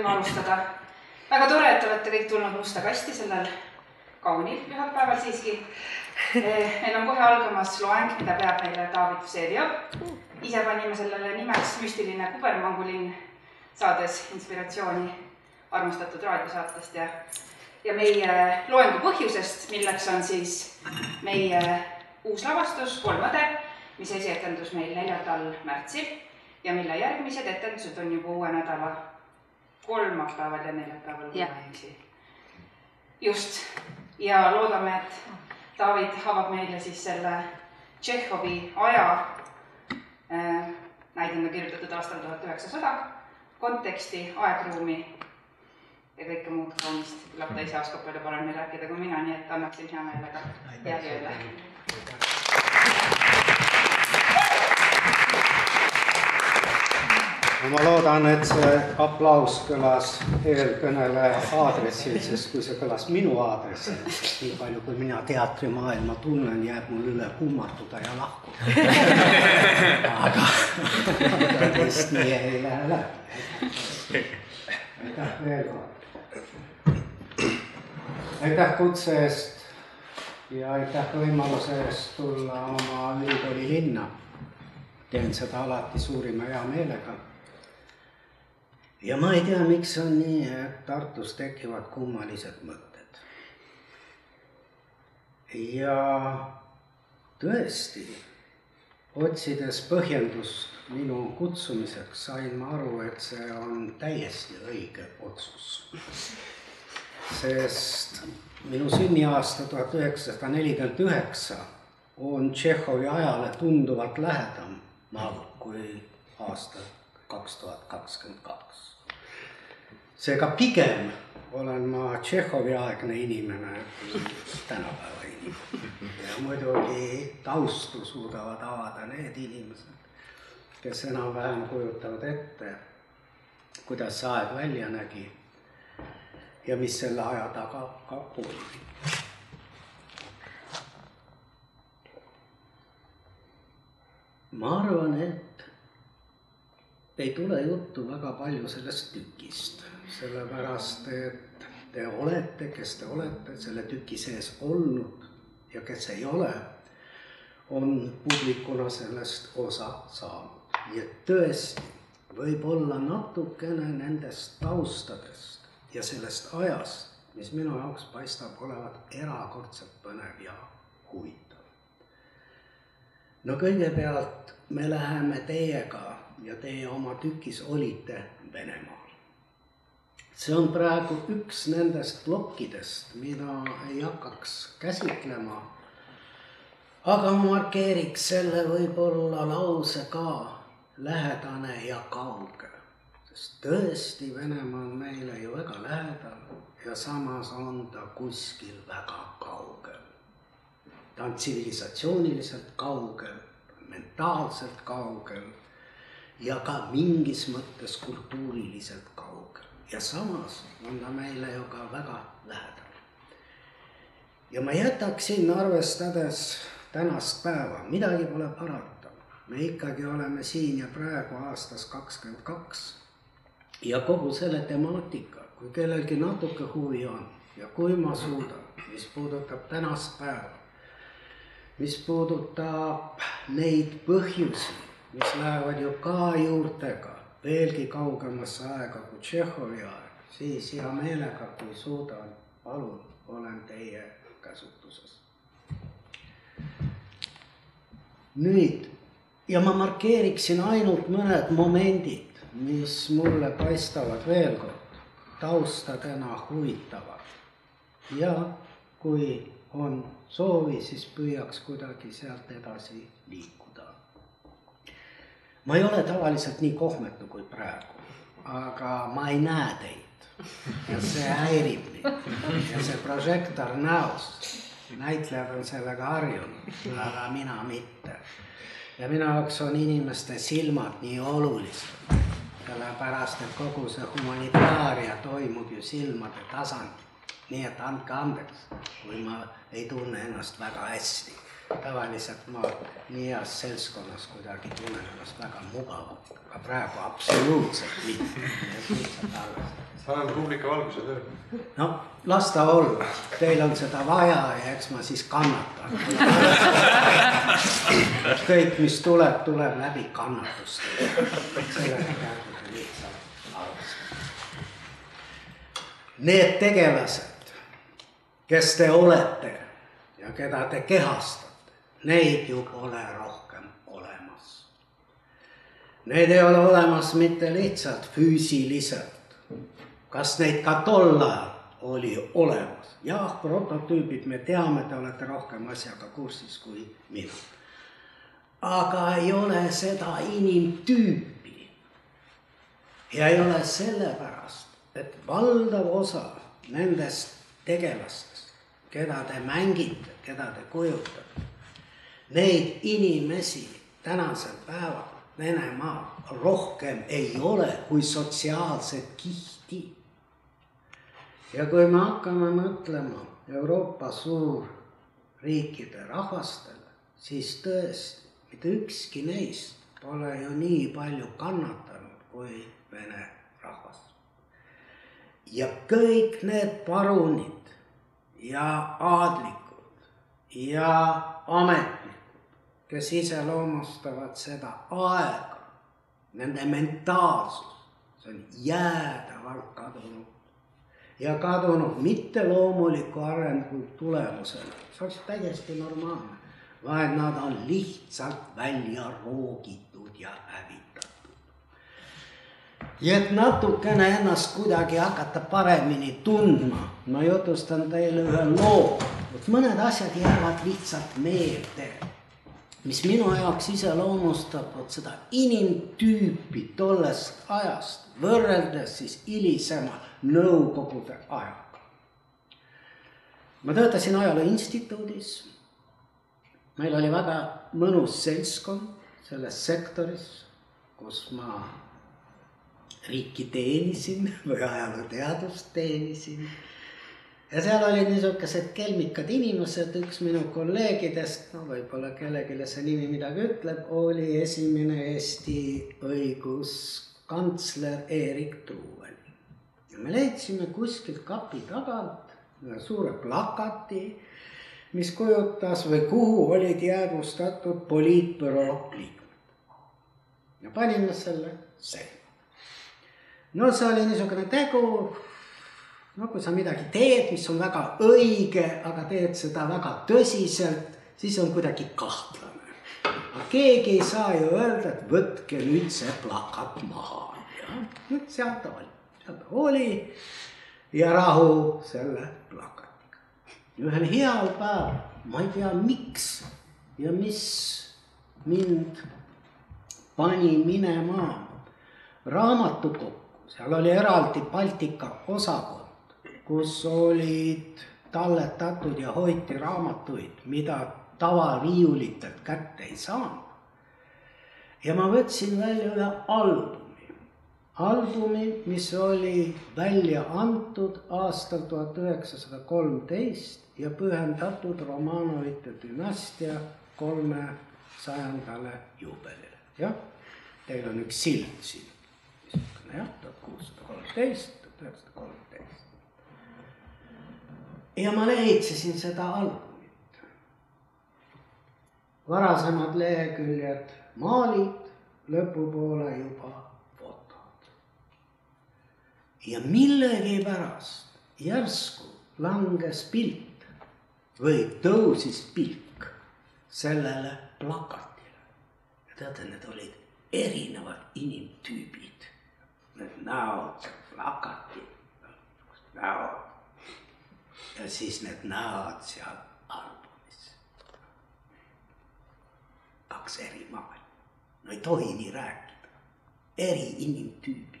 võime alustada. väga tore, et olete kõik tulnud musta kasti sellel kaunil pühapäeval siiski. meil on kohe algamas loeng, mida peab meile David Vseviov. ise panime sellele nimeks müstiline kubermangulinn, saades inspiratsiooni armastatud raadiosaatest ja, ja meie loengu põhjusest, milleks on siis meie uus lavastus Kolm õde mis esietendus meil neljandal märtsil ja mille järgmised etendused on juba uue nädala kolmapäeval ja neljapäeval, kui ma ei eksi. just, ja loodame, et David avab meile siis selle Tšehhovi aja äh,, näidend on kirjutatud aastal tuhat üheksasada, konteksti, aegruumi ja kõike muud kaunist. küllap ta ise oskab palju paremini rääkida kui mina, nii et annaksin hea meelega peagi üle. Ma loodan, et see aplaus kõlas eelkõneleja aadressil, sest kui see kõlas minu aadressil, nii palju kui mina teatrimaailma tunnen, jääb mul üle kummatuda ja lahkuda. aga, aga teist nii ei lähe läbi. aitäh veel kord. aitäh kutse eest ja aitäh võimaluse eest tulla oma ülikooli linna. teen seda alati suurima heameelega ja ma ei tea, miks on nii, et Tartus tekivad kummalised mõtted. ja tõesti, otsides põhjendust minu kutsumiseks, sain ma aru, et see on täiesti õige otsus. sest minu sünniaasta tuhat üheksasada nelikümmend üheksa on Tšehhovi ajale tunduvalt lähedam kui aasta kaks tuhat kakskümmend kaks seega pigem olen ma Tšehhovi aegne inimene kui tänapäeva inimene. ja muidugi taustu suudavad avada need inimesed, kes enam-vähem kujutavad ette, kuidas see aeg välja nägi ja mis selle aja taga ka oli. ma arvan, et ei tule juttu väga palju sellest tükist sellepärast et te olete, kes te olete selle tüki sees olnud ja kes ei ole, on publikuna sellest osa saanud. nii et tõesti, võib-olla natukene nendest taustadest ja sellest ajast, mis minu jaoks paistab olevat erakordselt põnev ja huvitav. no kõigepealt me läheme teiega ja teie oma tükis olite Venemaal see on praegu üks nendest plokkidest, mida ei hakkaks käsitlema. aga ma markeeriks selle võib-olla lausega lähedane ja kauge, sest tõesti Venemaa on meile ju väga lähedal ja samas on ta kuskil väga kaugel. ta on tsivilisatsiooniliselt kaugel, mentaalselt kaugel ja ka mingis mõttes kultuuriliselt kaugel ja samas on ta meile ju ka väga lähedal. ja ma jätaksin, arvestades tänast päeva, midagi pole parata, me ikkagi oleme siin ja praegu aastas kakskümmend kaks. ja kogu selle temaatika, kui kellelgi natuke huvi on ja kui ma suudan, mis puudutab tänast päeva, mis puudutab neid põhjusi, mis lähevad ju ka juurtega veelgi kaugemasse aega kui Tšehhovi aeg, siis hea meelega, kui suudan, palun, olen teie käsutuses. nüüd ja ma markeeriksin ainult mõned momendid, mis mulle paistavad veel kord taustadena huvitavad. ja kui on soovi, siis püüaks kuidagi sealt edasi liikuda ma ei ole tavaliselt nii kohmetu kui praegu, aga ma ei näe teid ja see häirib mind ja see prožektor näos, näitlejad on sellega harjunud, aga mina mitte. ja minu jaoks on inimeste silmad nii olulised, sellepärast et kogu see humanitaaria toimub ju silmade tasandil. nii et andke andeks, kui ma ei tunne ennast väga hästi. Tavaliselt ma nii heas seltskonnas kuidagi tunnen ennast väga mugavalt, aga praegu absoluutselt mitte. sa oled publika valguse tööl. no las ta olla, teil on seda vaja ja eks ma siis kannatan. kõik, mis tuleb, tuleb läbi kannatuste. sellega peabki lihtsalt arvestama. Need tegelased, kes te olete ja keda te kehastate, neid ju pole rohkem olemas. Neid ei ole olemas mitte lihtsalt füüsiliselt. kas neid ka tol ajal oli olemas? jah, prototüübid, me teame, te olete rohkem asjaga kursis kui mina. aga ei ole seda inimtüüpi. ja ei ole sellepärast, et valdav osa nendest tegelastest, keda te mängite, keda te kujutate, neid inimesi tänasel päeval Venemaal rohkem ei ole kui sotsiaalset kihti. ja kui me hakkame mõtlema Euroopa suurriikide rahvastele, siis tõesti, mitte ükski neist pole ju nii palju kannatanud kui vene rahvas. ja kõik need parunid ja aadlikud ja ametnikud, kes iseloomustavad seda aega, nende mentaalsus, see on jäädavalt kadunud. ja kadunud mitte loomuliku arengu tulemusena, see oleks täiesti normaalne, vaid nad on lihtsalt välja roogitud ja hävitatud. ja et natukene ennast kuidagi hakata paremini tundma, ma jutustan teile ühe loo, vot mõned asjad jäävad lihtsalt meelde mis minu jaoks iseloomustab vot seda inimtüüpi tollest ajast, võrreldes siis hilisema Nõukogude ajaga. ma töötasin Ajaloo Instituudis. meil oli väga mõnus seltskond selles sektoris, kus ma riiki teenisin või ajalooteadust teenisin ja seal olid niisugused kelmikad inimesed, üks minu kolleegidest, no võib-olla kellelegi see nimi midagi ütleb, oli esimene Eesti õiguskantsler Eerik Truuel. ja me leidsime kuskilt kapi tagant ühe suure plakati, mis kujutas või kuhu olid jäädvustatud poliitbüroo liikmed. ja panime selle seina. no see oli niisugune tegu no kui sa midagi teed, mis on väga õige, aga teed seda väga tõsiselt, siis on kuidagi kahtlane. aga keegi ei saa ju öelda, et võtke nüüd see plakat maha. nüüd seal ta oli, seal ta oli ja rahu selle plakatiga. ühel heal päeval, ma ei tea, miks ja mis mind pani minema raamatukokku, seal oli eraldi Baltika osakond kus olid talletatud ja hoiti raamatuid, mida tavariiulitelt kätte ei saanud. ja ma võtsin välja ühe albumi, albumi, mis oli välja antud aastal tuhat üheksasada kolmteist ja pühendatud Romanovite dünastia kolmesajandale juubelile. jah, teil on üks sild siin, niisugune jah, tuhat kuussada kolmteist, tuhat üheksasada kolmteist ja ma lehitsesin seda albumit. varasemad leheküljed maalid, lõpupoole juba fotod. ja millegipärast järsku langes pilt või tõusis pilk sellele plakatile. teate, need olid erinevad inimtüübid, need näod, plakatid, näod ja siis need näod seal albumis. kaks eri maailma, no ei tohi nii rääkida, eri inimtüübid,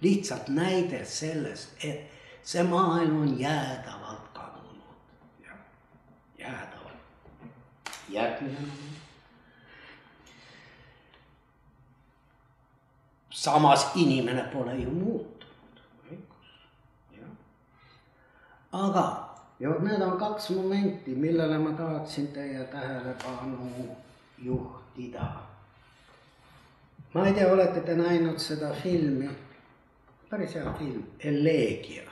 lihtsalt näide sellest, et see maailm on jäädavalt kadunud, jäädavalt. järgmine. samas inimene pole ju muutunud. Aga ja vot need on kaks momenti, millele ma tahaksin teie tähelepanu juhtida. ma ei tea, olete te näinud seda filmi, päris hea film, Elegia.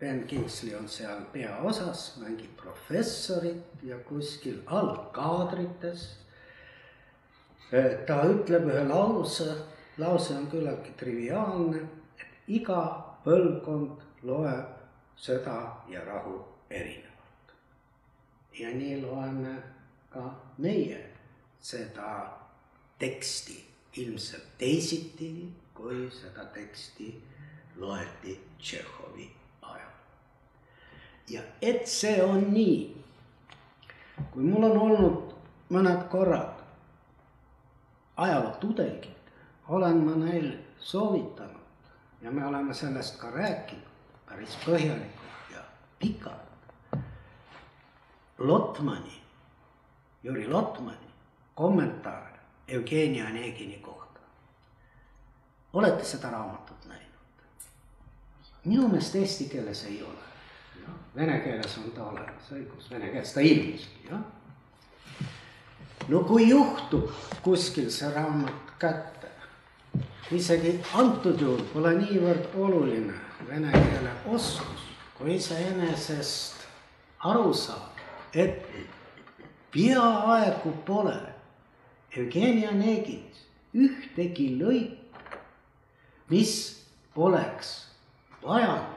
Ben Kingsley on seal peaosas, mängib professorit ja kuskil algkaadrites ta ütleb ühe lause, lause on küllaltki triviaalne, et iga põlvkond loeb sõda ja rahu erinevalt. ja nii loeme ka meie seda teksti ilmselt teisiti, kui seda teksti loeti Tšehhovi ajal. ja et see on nii, kui mul on olnud mõned korrad ajalootudengid, olen ma neil soovitanud ja me oleme sellest ka rääkinud päris põhjalikult ja pikalt. Lotmani, Jüri Lotmani kommentaar Jevgeni Onegini kohta. olete seda raamatut näinud? minu meelest eesti keeles ei ole. Vene keeles on ta olemas, õigus, vene keeles ta ilmuski, jah no kui juhtub kuskil see raamat kätte, isegi antud juhul pole niivõrd oluline vene keele oskus, kui iseenesest aru saab, et peaaegu pole Jevgeni Oneginis ühtegi lõiku, mis oleks vajanud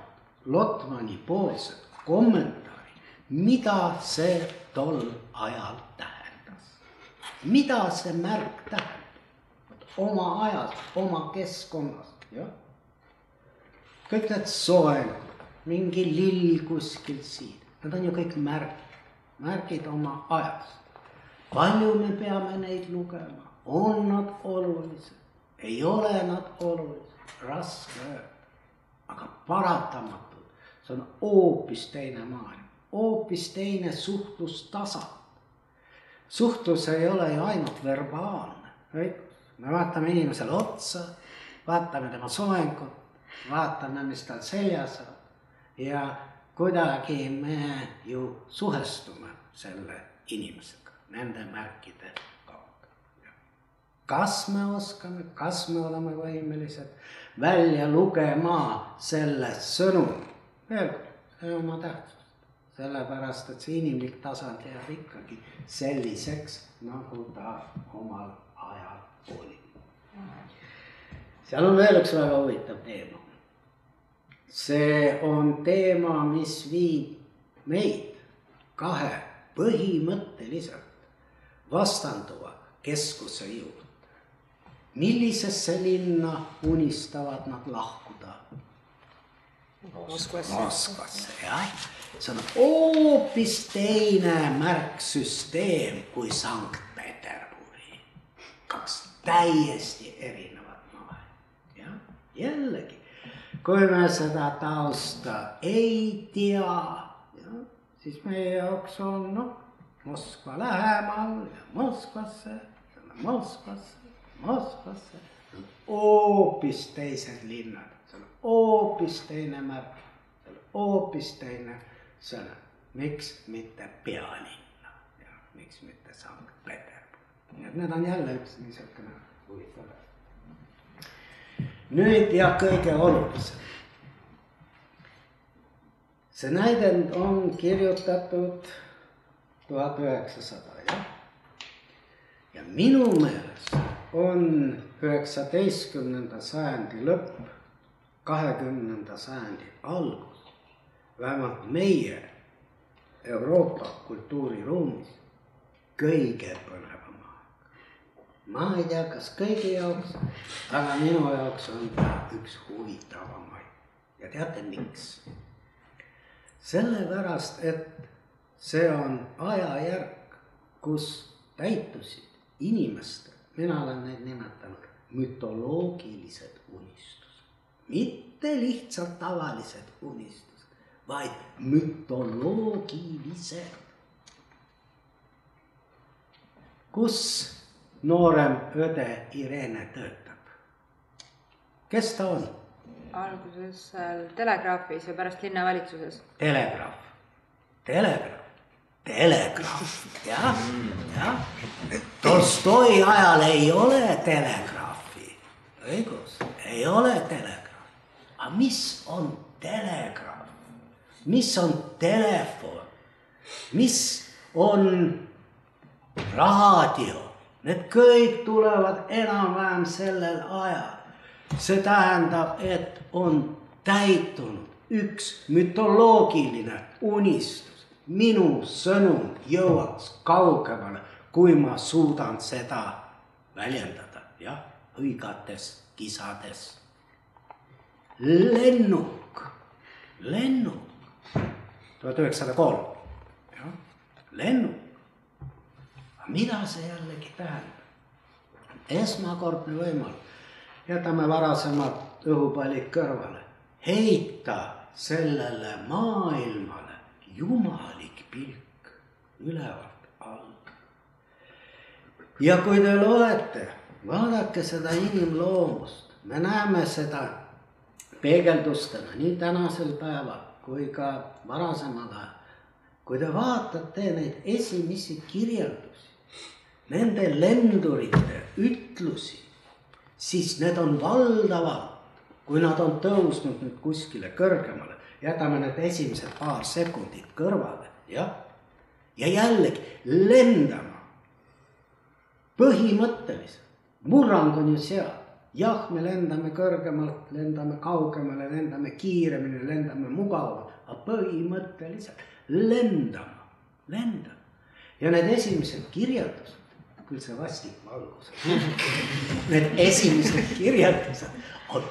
Lotmani poolset kommentaari, mida see tol ajal tähendas. mida see märk tähendab oma ajas, oma keskkonnas, jah. kõik need soengud, mingi lill kuskil siin, need on ju kõik märgid, märgid oma ajast. palju me peame neid lugema, on nad olulised, ei ole nad olulised, raske öelda. Aga paratamatult, see on hoopis teine maailm, hoopis teine suhtlustasand. suhtlus ei ole ju ainult verbaalne, me vaatame inimesele otsa, vaatame tema soengut, vaatame, mis tal seljas on. Ja kuidagi me ju suhestume selle inimesega nende märkide kaudu. kas me oskame, kas me oleme võimelised välja lugema sellest sõnumi. veel kord, see on oma tähtsust, sellepärast et see inimlik tasand jääb ikkagi selliseks, nagu ta omal ajal oli. seal on veel üks väga huvitav teema. See on teema, mis viib meid kahe põhimõtteliselt vastanduva keskuse juurde millisesse linna unistavad nad lahkuda? Moskvasse. Jah. see on hoopis teine märksüsteem kui Sankt-Peterburi. kaks täiesti erinevat maailma, jah. jällegi, kui me seda tausta ei tea, siis meie jaoks on noh, Moskva lähemal ja Moskvasse, Moskvasse Moskvasse, hoopis teised linnad, seal on hoopis teine märk, seal on hoopis teine sõna. miks mitte pealinna ja miks mitte Sankt-Peterburg, nii et need on jälle üks niisugune huvitav asi. Nüüd ja kõige olulisem. see näidend on kirjutatud tuhat üheksasada, jah. ja minu meelest on üheksateistkümnenda sajandi lõpp, kahekümnenda sajandi algus, vähemalt meie Euroopa kultuuriruumis kõige põnevam. Ma ei tea, kas kõigi jaoks, aga minu jaoks on ta üks huvitavamaid ja teate, miks? sellepärast, et see on ajajärk, kus täitusid inimeste mina olen neid nimetanud mütoloogilised unistused, mitte lihtsalt tavalised unistused, vaid mütoloogilised. kus noorem õde Irene töötab? kes ta on? alguses seal Telegraafis ja pärast linnavalitsuses. telegraaf, telegraaf, telegraaf, jah, jah. Tolstoi ajal ei ole telegraafi, õigus, ei ole telegraafi. aga mis on telegraaf, mis on telefon, mis on raadio, need kõik tulevad enam-vähem sellel ajal. see tähendab, et on täitunud üks mütoloogiline unistus. minu sõnum jõuaks kaugemale, kui ma suudan seda väljendada, jah, õigates kisades. lennuk, lennuk, tuhat üheksasada kolm, jah, lennuk mida see jällegi tähendab? esmakordne võimalus, jätame varasemad õhupallid kõrvale, heita sellele maailmale jumalik pilk ülevalt alla. ja kui te loete, vaadake seda inimloomust, me näeme seda peegeldustena nii tänasel päeval kui ka varasemal ajal. kui te vaatate neid esimesi kirjeldusi, nende lendurite ütlusi, siis need on valdavalt, kui nad on tõusnud nüüd kuskile kõrgemale, jätame need esimesed paar sekundit kõrvale, jah. ja jällegi lendama. põhimõtteliselt, murrang on ju seal, jah, me lendame kõrgemalt, lendame kaugemale, lendame kiiremini, lendame mugavamalt, aga põhimõtteliselt lendama, lendama. ja need esimesed kirjeldused küll see vastik valgus. Need esimesed kirjeldused on,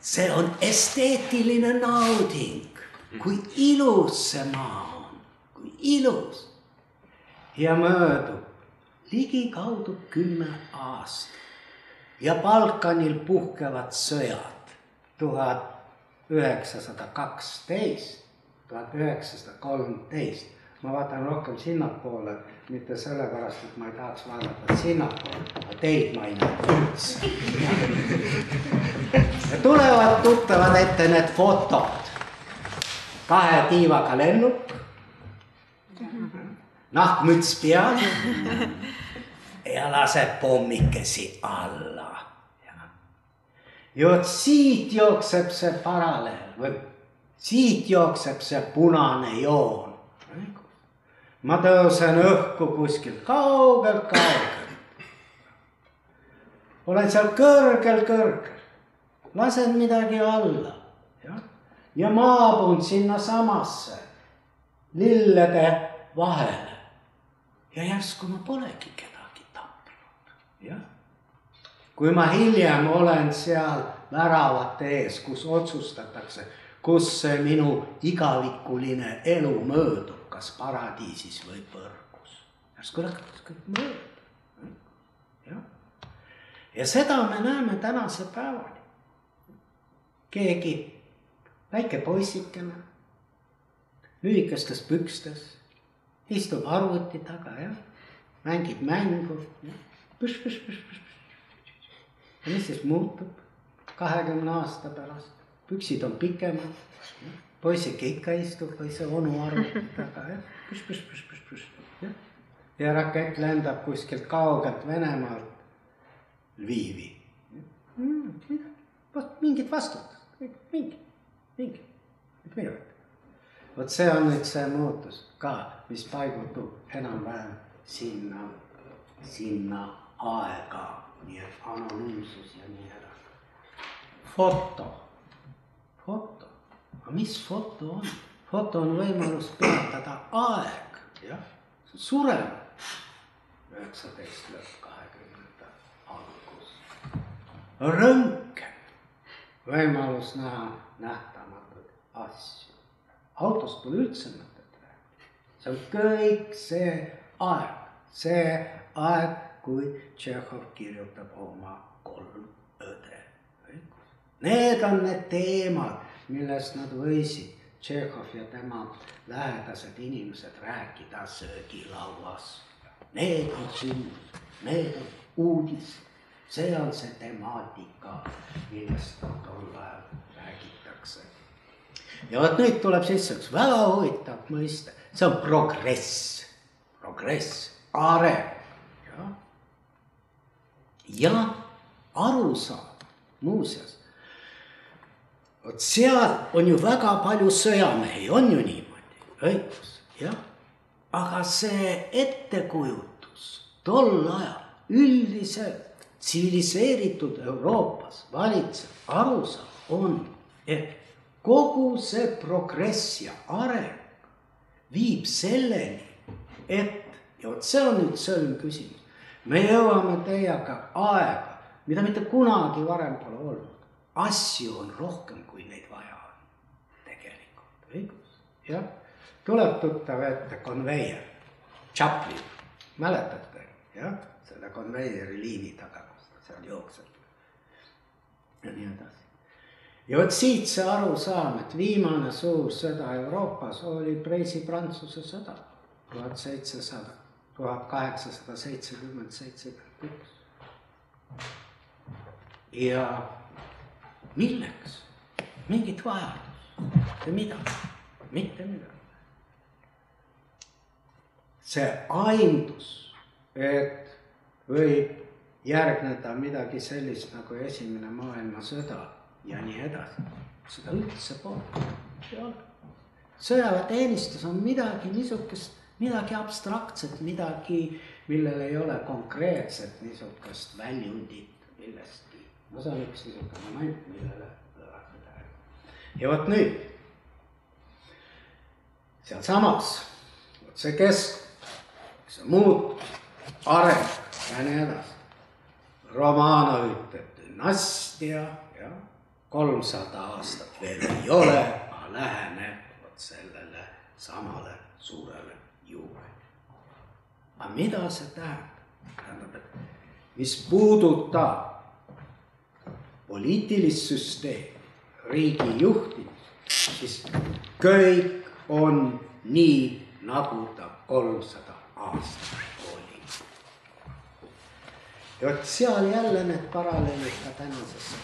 see on esteetiline nauding, kui ilus see maa on, kui ilus. ja möödub ligikaudu kümme aastat ja Balkanil puhkevad sõjad tuhat üheksasada kaksteist, tuhat üheksasada kolmteist ma vaatan rohkem sinnapoole, mitte sellepärast, et ma ei tahaks vaadata sinnapoole, aga teid ma ei näe üldse. ja tulevad tuttavad ette need fotod. kahe tiivaga lennuk, nahkmüts peal ja laseb pommikesi alla. ja vot siit jookseb see paralleel või siit jookseb see punane joon ma tõusen õhku kuskilt kaugelt, kaugelt. olen seal kõrgel, kõrgel, lasen midagi alla, jah, ja maabun sinnasamasse lillede vahele. ja järsku ma polegi kedagi tapnud, jah. kui ma hiljem olen seal väravate ees, kus otsustatakse, kus see minu igavikuline elu möödub kas paradiisis või põrgus. järsku lükkas kõik mööda. jah, ja seda me näeme tänase päevani. keegi väike poisikene, lühikestes pükstes, istub arvuti taga, jah, mängib mängu, ja mis siis muutub kahekümne aasta pärast, püksid on pikemad poisike ikka istub see onu arvuti taga, jah, püš, püš, püš, püš, püš, jah. ja rakett lendab kuskilt kaugelt Venemaalt Lvivi mm,. vot mingit vastutust, mingi, mingi, mitte midagi. vot see on nüüd see muutus ka, mis paigutub enam-vähem sinna, sinna aega, nii et anonüümsus ja nii edasi. foto, mis foto on? foto on võimalus peatada aeg, jah, surem. üheksateist lõpp kahekümnenda algus. röntgen, võimalus näha nähtamatuid asju. autost pole üldse mõtet rääkida. see on kõik see aeg, see aeg, kui Tšehhov kirjutab oma kolm õde. Need on need teemad millest nad võisid, Tšehhov ja tema lähedased inimesed, rääkida söögilauas. Need on sündmused, need on uudised. see on see temaatika, millest tol ajal räägitakse. ja vot nüüd tuleb sisse üks väga huvitav mõiste, see on progress, progress, areng, jah. ja arusaam, muuseas, vot seal on ju väga palju sõjamehi, on ju niimoodi, õigus, jah. aga see ettekujutus tol ajal üldiselt tsiviliseeritud Euroopas valitsev arusaam on, et kogu see progress ja areng viib selleni, et ja vot see on nüüd sõlmküsimus. me jõuame teiega aega, mida mitte kunagi varem pole olnud. Asju on rohkem, kui neid vaja on. tegelikult, õigus, jah. tuleb tuttav ette konveier, Chaplin, mäletate, jah, selle konveieri liini taga seal jookseb. ja nii edasi. ja vot siit see arusaam, et viimane suur sõda Euroopas oli Preisi-Prantsuse sõda, tuhat seitsesada, tuhat kaheksasada seitsekümmend, seitsekümmend üks. ja milleks? mingit vajadust, mitte midagi, mitte midagi. see aimdus, et võib järgneda midagi sellist nagu Esimene maailmasõda ja nii edasi. seda üldse pole, ei ole. sõjaväeteenistus on midagi niisugust, midagi abstraktset, midagi, millel ei ole konkreetset niisugust väljundit millestki. See on üks niisugune moment, millele pöörata tähelepanu. ja vot nüüd, sealsamas, vot see kesk, see muutus, areng ja nii edasi Romanovite dünastia, jah, kolmsada aastat veel ei ole, aga läheneb vot sellele samale suurele juubelile. aga mida see tähendab? tähendab, et mis puudutab poliitilist süsteemi, riigi juhtimist, siis kõik on nii, nagu ta kolmsada aastat ja vot seal jälle need paralleelid ka tänasesse.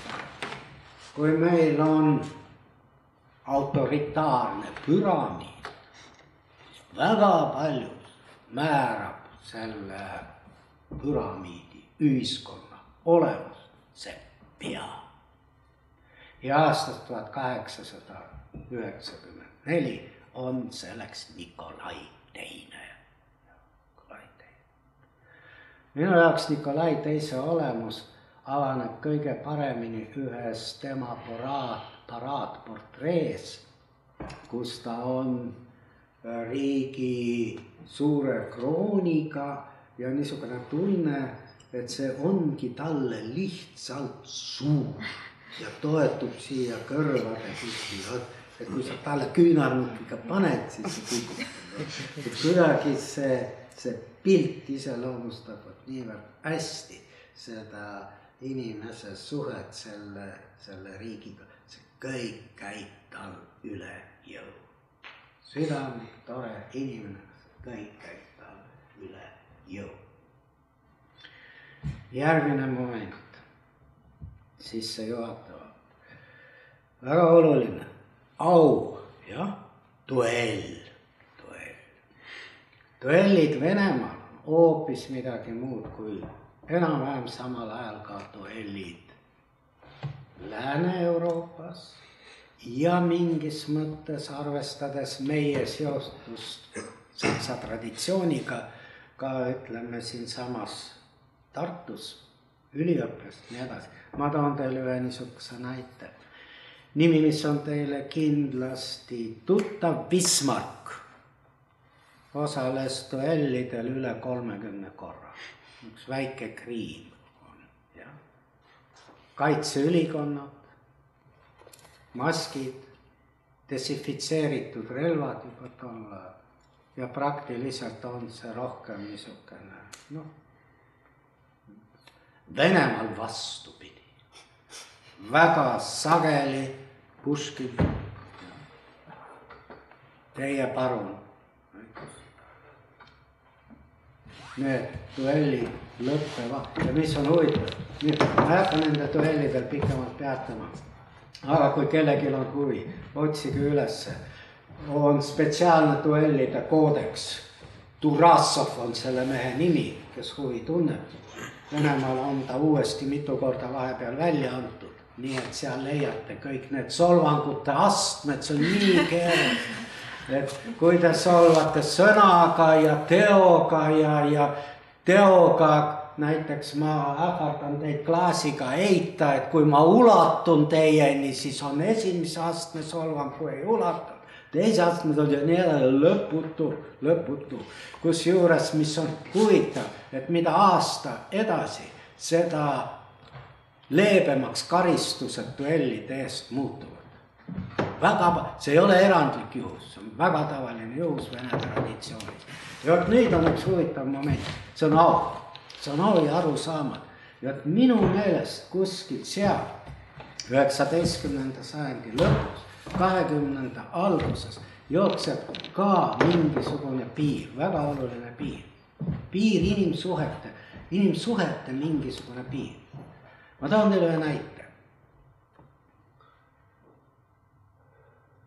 kui meil on autoritaarne püramiid, siis väga palju määrab selle püramiidi ühiskonna olemust see pea. ja aastast tuhat kaheksasada üheksakümmend neli on selleks Nikolai Teine minu jaoks Nikolai teise olemus avaneb kõige paremini ühes tema paraad, paraadportrees, kus ta on äh, riigi suure krooniga ja niisugune tunne, et see ongi talle lihtsalt suur ja toetub siia kõrvade püsti, et kui sa talle küünarnukiga paned, siis see kukub. et kuidagi see, see pilt iseloomustab niivõrd hästi seda inimese suhet selle, selle riigiga, see kõik käib tal üle jõu. südamlik, tore inimene, kõik käib tal üle jõu. Järgmine moment, sissejuhatav, väga oluline, au, jah, duell, duell. duellid Venemaal hoopis midagi muud kui enam-vähem samal ajal ka duellid Lääne-Euroopas ja mingis mõttes arvestades meie seostust saksa traditsiooniga ka ütleme siinsamas Tartus üliõppes, nii edasi. ma toon teile ühe niisuguse näite. nimi, mis on teile kindlasti tuttav, Bismarck osales duellidel üle kolmekümne korra. üks väike kriim on, jah. kaitseülikonnad, maskid, desinfitseeritud relvad juba tol ajal ja praktiliselt on see rohkem niisugune noh, Venemaal vastupidi, väga sageli Puškin. Teie palun need duellid lõppevad ja mis on huvitav, nüüd ma ei hakka nende duellidel pikemalt peatuma. aga kui kellelgi on huvi, otsige ülesse. on spetsiaalne duellide koodeks. Turassov on selle mehe nimi, kes huvi tunneb. Venemaal on ta uuesti mitu korda vahepeal välja antud, nii et seal leiate kõik need solvangute astmed, see on nii keeruline et kui te solvate sõnaga ja teoga ja, ja teoga näiteks ma ähvardan teid klaasiga heita, et kui ma ulatun teieni, siis on esimese astme solvang, kui ei ulatu. Teise astme on ja nii edasi, lõputu, lõputu. kusjuures, mis on huvitav, et mida aasta edasi, seda leebemaks karistused duellide eest muutuvad. väga, see ei ole erandlik juhus, see on väga tavaline juhus vene traditsioonis. ja vot nüüd on üks huvitav moment, see on au see on au ja arusaamatu. ja et minu meelest kuskilt seal üheksateistkümnenda sajandi lõpus, kahekümnenda alguses jookseb ka mingisugune piir, väga oluline piir. piir inimsuhete, inimsuhete mingisugune piir. ma toon teile ühe näite.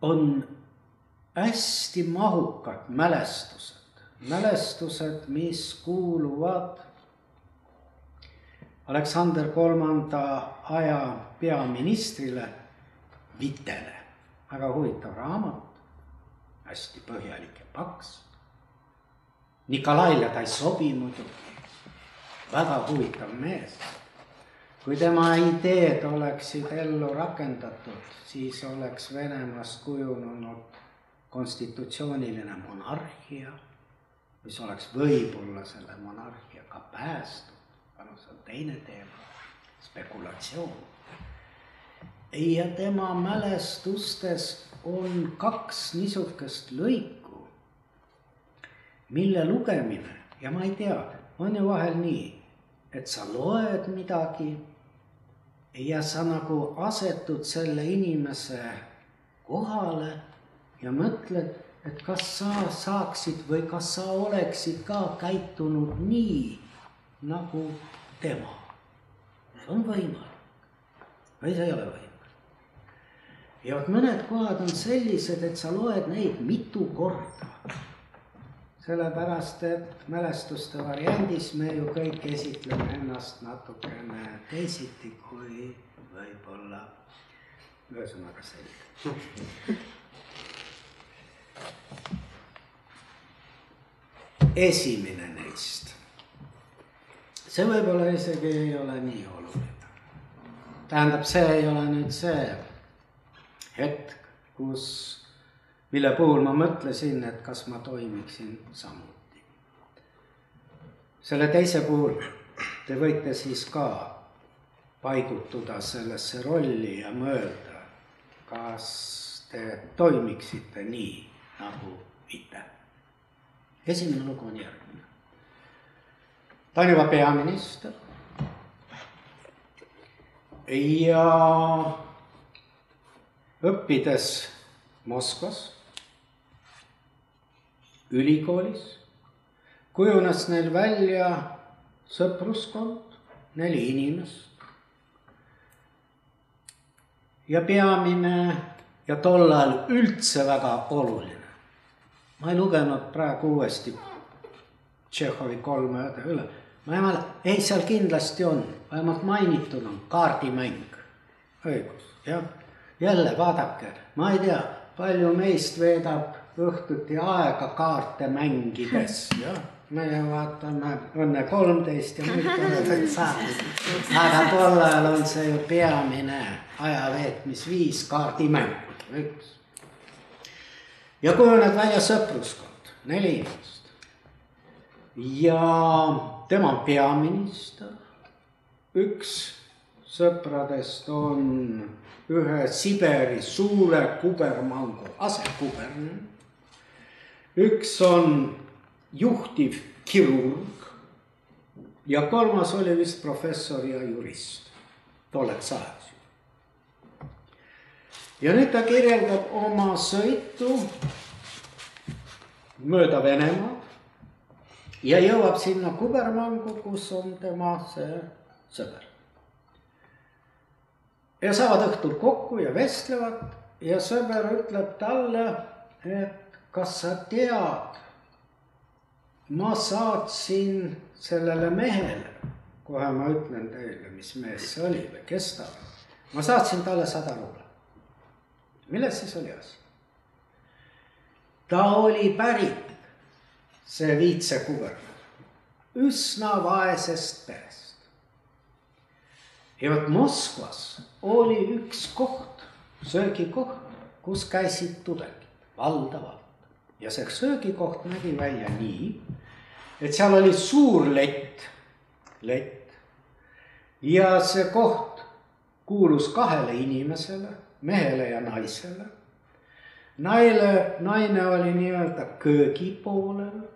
on hästi mahukad mälestused, mälestused, mis kuuluvad Aleksander Kolmanda aja peaministrile Vitele. Väga huvitav raamat, hästi põhjalik ja paks. Nikolaile ta ei sobi muidugi, väga huvitav mees. kui tema ideed oleksid ellu rakendatud, siis oleks Venemaast kujunenud konstitutsiooniline monarhia, mis oleks võib-olla selle monarhia ka päästnud aga see on teine teema, spekulatsioon. Ja tema mälestustes on kaks niisugust lõiku, mille lugemine ja ma ei tea, on ju vahel nii, et sa loed midagi ja sa nagu asetud selle inimese kohale ja mõtled, et kas sa saaksid või kas sa oleksid ka käitunud nii nagu tema. on võimalik või see ei ole võimalik. Ja vot mõned kohad on sellised, et sa loed neid mitu korda. sellepärast, et mälestuste variandis me ju kõik esitleme ennast natukene teisiti kui võib-olla, ühesõnaga selge esimene neist see võib-olla isegi ei ole nii oluline. tähendab, see ei ole nüüd see hetk, kus, mille puhul ma mõtlesin, et kas ma toimiksin samuti. selle teise puhul te võite siis ka paigutuda sellesse rolli ja mõelda, kas te toimiksite nii nagu Vite. esimene lugu on järgmine ta on juba peaminister. ja õppides Moskvas ülikoolis kujunes neil välja sõpruskond, neli inimest. ja peamine ja tol ajal üldse väga oluline. ma ei lugenud praegu uuesti Tšehhovi kolme ööde üle ma ei mäleta, ei seal kindlasti on, vähemalt mainitud on kaardimäng, õigus, jah. Jälle vaadake, ma ei tea, palju meist veedab õhtuti aega kaarte mängides, meie vaatame Õnne kolmteist ja muid toredaid saateid. aga tol ajal on see ju peamine aja veetmisviis, kaardimäng, üks. ja kujuneb välja sõpruskond, neli inimest. ja tema on peaminister. üks sõpradest on ühe Siberi suure kubermangu asekuberner. üks on juhtiv kirurg ja kolmas oli vist professor ja jurist tolleks ajaks. ja nüüd ta kirjeldab oma sõitu mööda Venemaad ja jõuab sinna kubermangu, kus on tema see sõber. Ja saavad õhtul kokku ja vestlevad ja sõber ütleb talle, et kas sa tead, ma saatsin sellele mehele, kohe ma ütlen teile, mis mees see oli või kes ta oli. ma saatsin talle sada rubla. milles siis oli asi? ta oli pärit, see viitsekuberner, üsna vaesest perest. Ja vot Moskvas oli üks koht, söögikoht, kus käisid tudengid, valdavalt. ja see söögikoht nägi välja nii, et seal oli suur lett, lett. ja see koht kuulus kahele inimesele, mehele ja naisele. naine, naine oli nii-öelda köögi poolel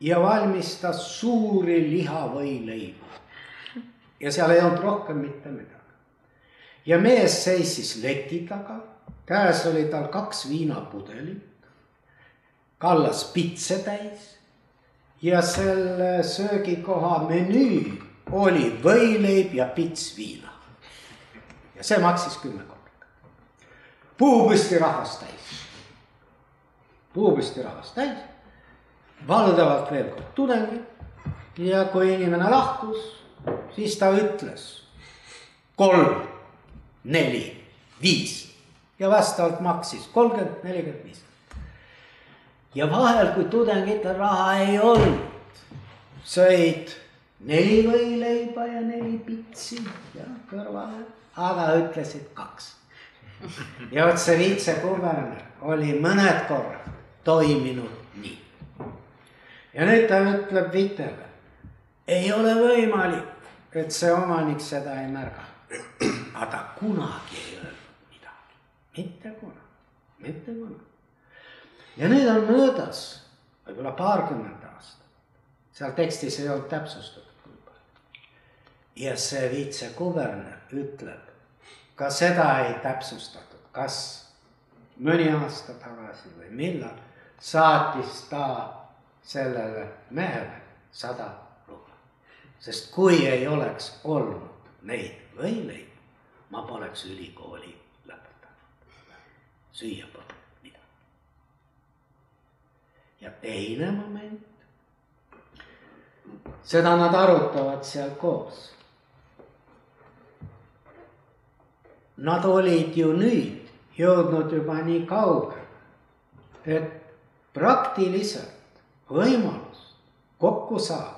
ja valmistas suuri lihavõileibu. Ja seal ei olnud rohkem mitte midagi. ja mees seisis leti taga, käes oli tal kaks viinapudelit, kallas pitse täis ja selle söögikoha menüü oli võileib ja pits viina. ja see maksis kümme korda. puupüsti rahvast täis, puupüsti rahvast täis, valdavalt veel kord tudengid. ja kui inimene lahkus, siis ta ütles kolm, neli, viis ja vastavalt maksis kolmkümmend, nelikümmend, viis ja vahel, kui tudengitel raha ei olnud, sõid neli võileiba ja neli pitsi ja kõrvale, aga ütlesid kaks. ja vot see viitsekuberner oli mõned korrad toiminud nii. ja nüüd ta ütleb Vitele, ei ole võimalik, et see omanik seda ei märga. aga ta kunagi ei öelnud midagi, mitte kunagi, mitte kunagi ja nüüd on möödas võib-olla paarkümmend aastat. seal tekstis ei olnud täpsustatud kui palju. ja see viitsekuberner ütleb, ka seda ei täpsustatud, kas mõni aasta tagasi või millal saatis ta sellele mehele sada. Sest kui ei oleks olnud neid võileibu, ma poleks ülikooli lõpetanud. süüa polnud ja teine moment, seda nad arutavad seal koos. Nad olid ju nüüd jõudnud juba nii kaugele, et praktiliselt võimalust kokku saada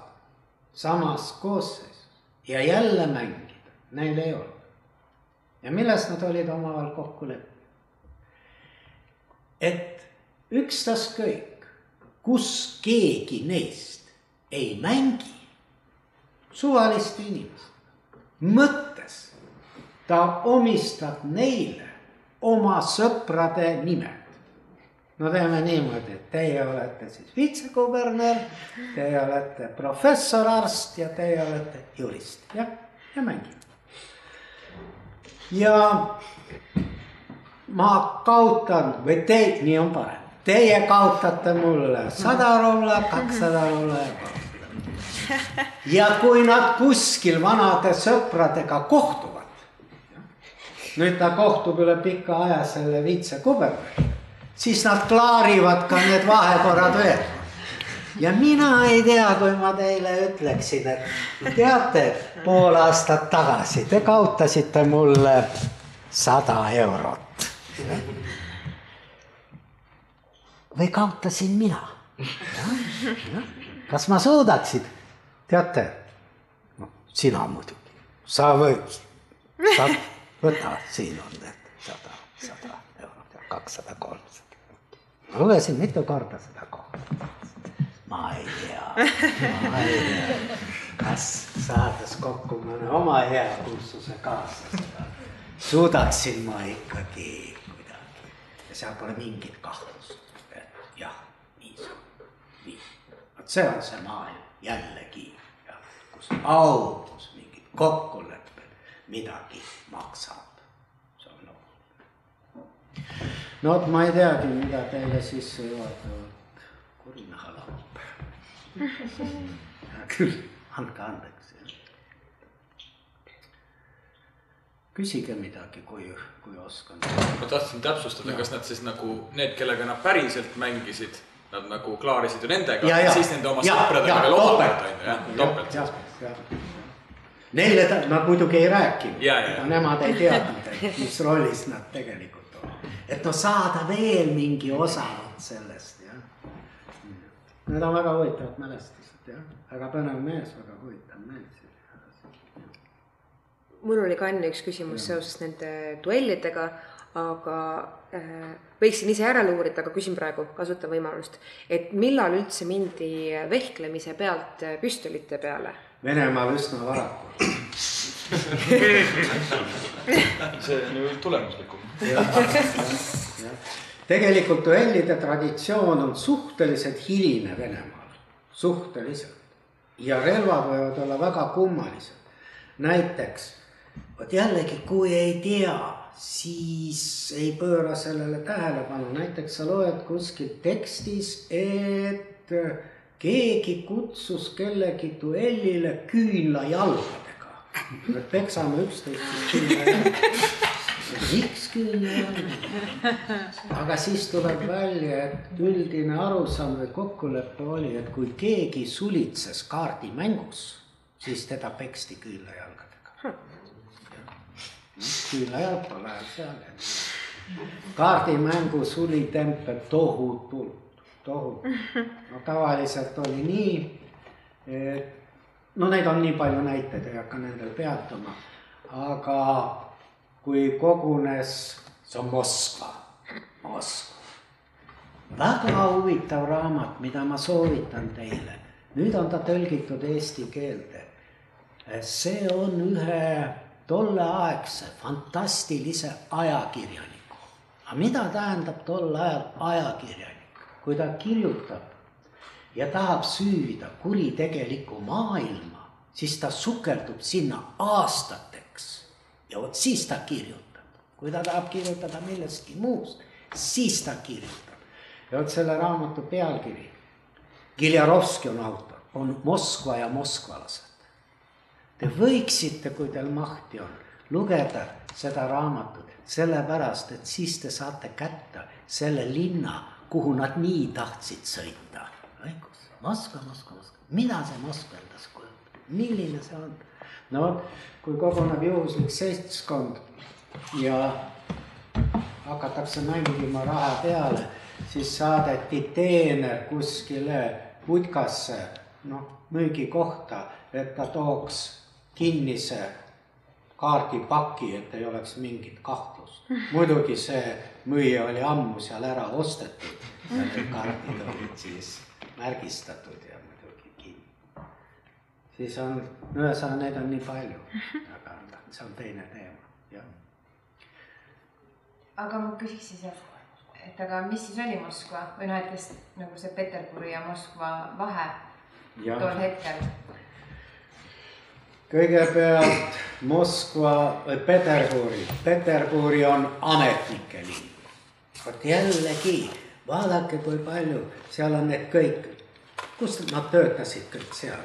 samas koosseisus ja jälle mängida neil ei olnud. ja milles nad olid omavahel kokku leppinud? et ükstaskõik, kus keegi neist ei mängi suvaliste inimestega, mõttes ta omistab neile oma sõprade nimed. No teeme niimoodi, et teie olete siis vitsekuberner, teie olete professor, arst ja teie olete jurist, jah, ja mängime. ja ma kaotan või te, nii on parem Teie kaotate mulle sada rubla, kakssada rubla ja kolmsada. ja kui nad kuskil vanade sõpradega kohtuvad. nüüd ta kohtub üle pika aja selle viitsekuberniga, siis nad klaarivad ka need vahekorrad veel ja mina ei tea, kui ma teile ütleksin, et teate, pool aastat tagasi te kaotasite mulle sada eurot või kaotasin mina? kas ma suudaksin? teate, no sina muidugi, sa võid, sa võta, siin on need sada, sada eurot ja kakssada, kolmsada. Lugesin mitu korda seda kohta. ma ei tea, ma ei tea, kas saades kokku mõne oma hea kursuse kaaslasega, suudaksin ma ikkagi kuidagi ja seal pole mingit kahtlust vot see on see maailm jällegi, kus au, kus mingid kokkulepped midagi maksab. No vot, ma ei teagi, mida teile sissejuhatavalt kurinaha laulab. hea küll, andke andeks. küsige midagi, kui, kui oskan. ma tahtsin täpsustada, kas nad siis nagu need, kellega nad päriselt mängisid, nad nagu klaarisid ju nendega, siis nende oma sõpradega veel omakorda on ju jah, topelt. Neile ta, nad muidugi ei rääkinud, nemad ei teadnud, et mis rollis nad tegelikult. Et noh, saada veel mingi osa sellest jah. Need on väga huvitavad mälestused jah, väga põnev mees, väga huvitav mees mul oli ka enne üks küsimus ja. seoses nende duellidega, aga äh, võiksin ise järele uurida, aga küsin praegu, kasutan võimalust, et millal üldse mindi vehklemise pealt püstolite peale? Venemaal üsna varakult see on ju tulemuslikum. tegelikult duellide traditsioon on suhteliselt hiline Venemaal, suhteliselt. ja relvad võivad olla väga kummalised. näiteks vot jällegi, kui ei tea, siis ei pööra sellele tähelepanu, näiteks sa loed kuskil tekstis, et keegi kutsus kellegi duellile küünlajalgadega. Me peksame üksteist siis küünlajalgadega. miks küünlajalgadega? aga siis tuleb välja, et üldine arusaam või kokkulepe oli, et kui keegi sulitses kaardimängus, siis teda peksti küünlajalgadega küünlajalka läheb seal. kaardimängu sulitempel tohutult, tohutult. no tavaliselt oli nii, et no neid on nii palju näiteid, ei hakka nendel peatuma. aga kui kogunes, see on Moskva, Moskva. väga huvitav raamat, mida ma soovitan teile. nüüd on ta tõlgitud eesti keelde. see on ühe tolleaegse fantastilise ajakirjaniku. aga mida tähendab tol ajal ajakirjanik, kui ta kirjutab ja tahab süüvida kuritegelikku maailma, siis ta sukeldub sinna aastateks. ja vot siis ta kirjutab, kui ta tahab kirjutada millestki muust, siis ta kirjutab. ja vot selle raamatu pealkiri, Giljarovski on autor, on Moskva ja moskvalased. Te võiksite, kui teil mahti on, lugeda seda raamatut, sellepärast et siis te saate kätte selle linna, kuhu nad nii tahtsid sõita. Moskva, Moskva, Moskva, mida see Moskva endast kujutab, milline see on? no vot, kui koguneb juhuslik seltskond ja hakatakse mängima raha peale, siis saadeti teener kuskile putkasse, noh, müügikohta, et ta tooks kinnise kaardipaki, et ei oleks mingit kahtlust. muidugi see müüja oli ammu seal ära ostetud ja need kaardid olid siis märgistatud ja muidugi kinni. siis on, ühesõnaga neid on nii palju, aga see on teine teema, jah. aga ma küsiks siis, et, et aga mis siis oli Moskva või noh, et kes nagu see Peterburi ja Moskva vahe ja. tol hetkel kõigepealt Moskva või Peterburi, Peterburi on ametnike linn. vot jällegi, vaadake, kui palju seal on need kõik, kus nad töötasid kõik seal.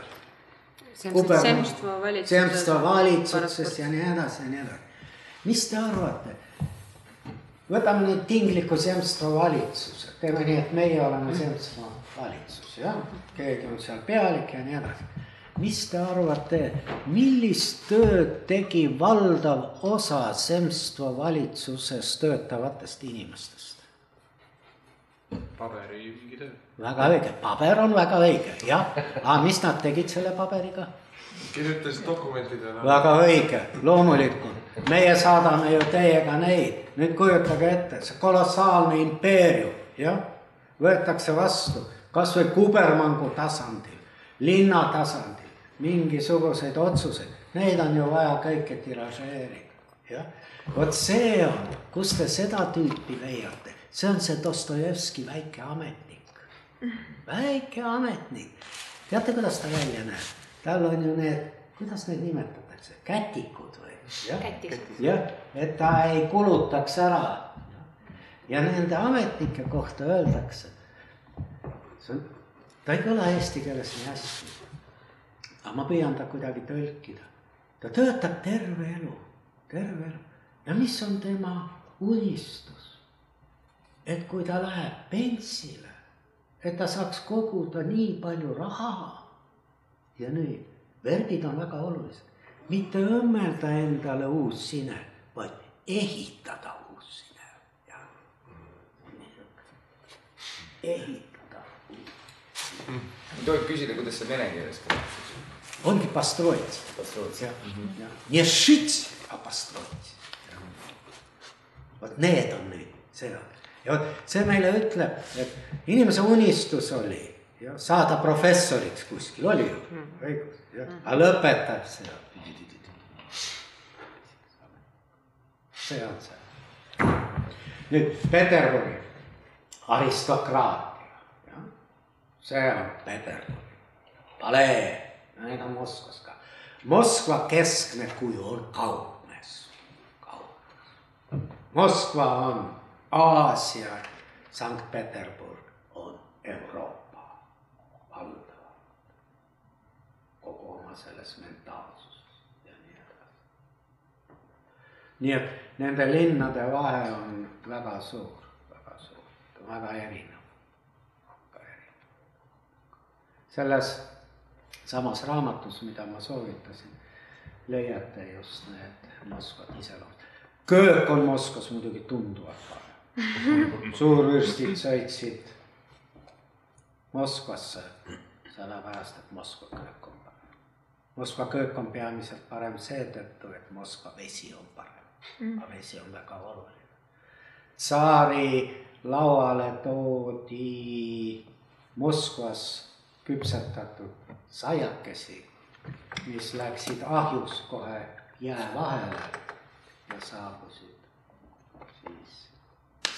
Semstva valitsuses. Ja nii edasi ja nii edasi. mis te arvate? võtame nüüd tingliku Semstva valitsuse, teeme nii, et meie oleme Semstva valitsus, jah, keegi on seal pealik ja nii edasi mis te arvate, millist tööd tegi valdav osa Semstva valitsuses töötavatest inimestest? Paberi mingi töö. väga õige, paber on väga õige, jah. aga mis nad tegid selle paberiga? kirjutasid dokumentidele. väga õige, loomulikult. meie saadame ju teiega neid. nüüd kujutage ette, see kolossaalne impeerium, jah, võetakse vastu kasvõi kubermangu tasandil, linna tasandil mingisuguseid otsuseid, neid on ju vaja kõike tiražeerida, jah. vot see on, kus te seda tüüpi leiate, see on see Dostojevski väike ametnik, väike ametnik. teate, kuidas ta välja näeb? tal on ju need, kuidas neid nimetatakse, kätikud või? jah, et ta ei kulutaks ära. ja nende ametnike kohta öeldakse, see on, ta ei kõla eesti keeles nii hästi aga ma püüan ta kuidagi tõlkida. ta töötab terve elu, terve elu. ja mis on tema unistus? et kui ta läheb pentsile, et ta saaks koguda nii palju raha. ja nüüd, värgid on väga olulised, mitte õmmelda endale uus sine, vaid ehitada uus sine. ehitada. tohib küsida, kuidas see vene keeles kõlab? ongi построить. Построить. jah, jah. Не шить, а построить. vot need on need, see on. ja see meile ütleb, et inimese unistus oli jah, saada professoriks kuskil, oli ju õigus, jah, aga lõpetab seda. see on see. nüüd Peterburi aristokraatia, jah, see on Peterburi, palee Need on Moskvas ka. Moskva keskne kuju on kaupmees, kaupmees. Moskva on Aasia, Sankt-Peterburg on Euroopa valdav. kogu oma selles mentaalsuses ja nii edasi. nii et nende linnade vahe on väga suur, väga suur, väga erinev, väga erinev. selles samas raamatus, mida ma soovitasin, leiate just need Moskva iseloomud. köök on Moskvas muidugi tunduvalt parem. suurvürstid sõitsid Moskvasse, sellepärast et Moskva köök on parem. Moskva köök on peamiselt parem seetõttu, et Moskva vesi on parem mm., aga vesi on väga oluline. tsaari lauale toodi Moskvas küpsetatud saiakesi, mis läksid ahjus kohe jää vahele ja saabusid siis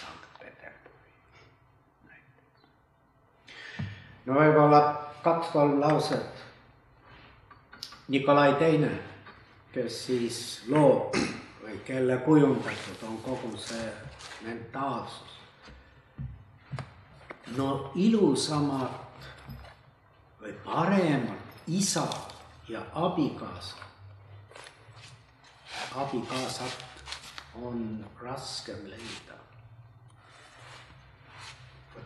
Sankt-Peterburi näiteks. No võib-olla kaks-kolm lauset. Nikolai Teine, kes siis loob või kelle kujundatud on kogu see mentaalsus. no ilusamad või paremat isa ja abikaasa, abikaasat on raskem leida.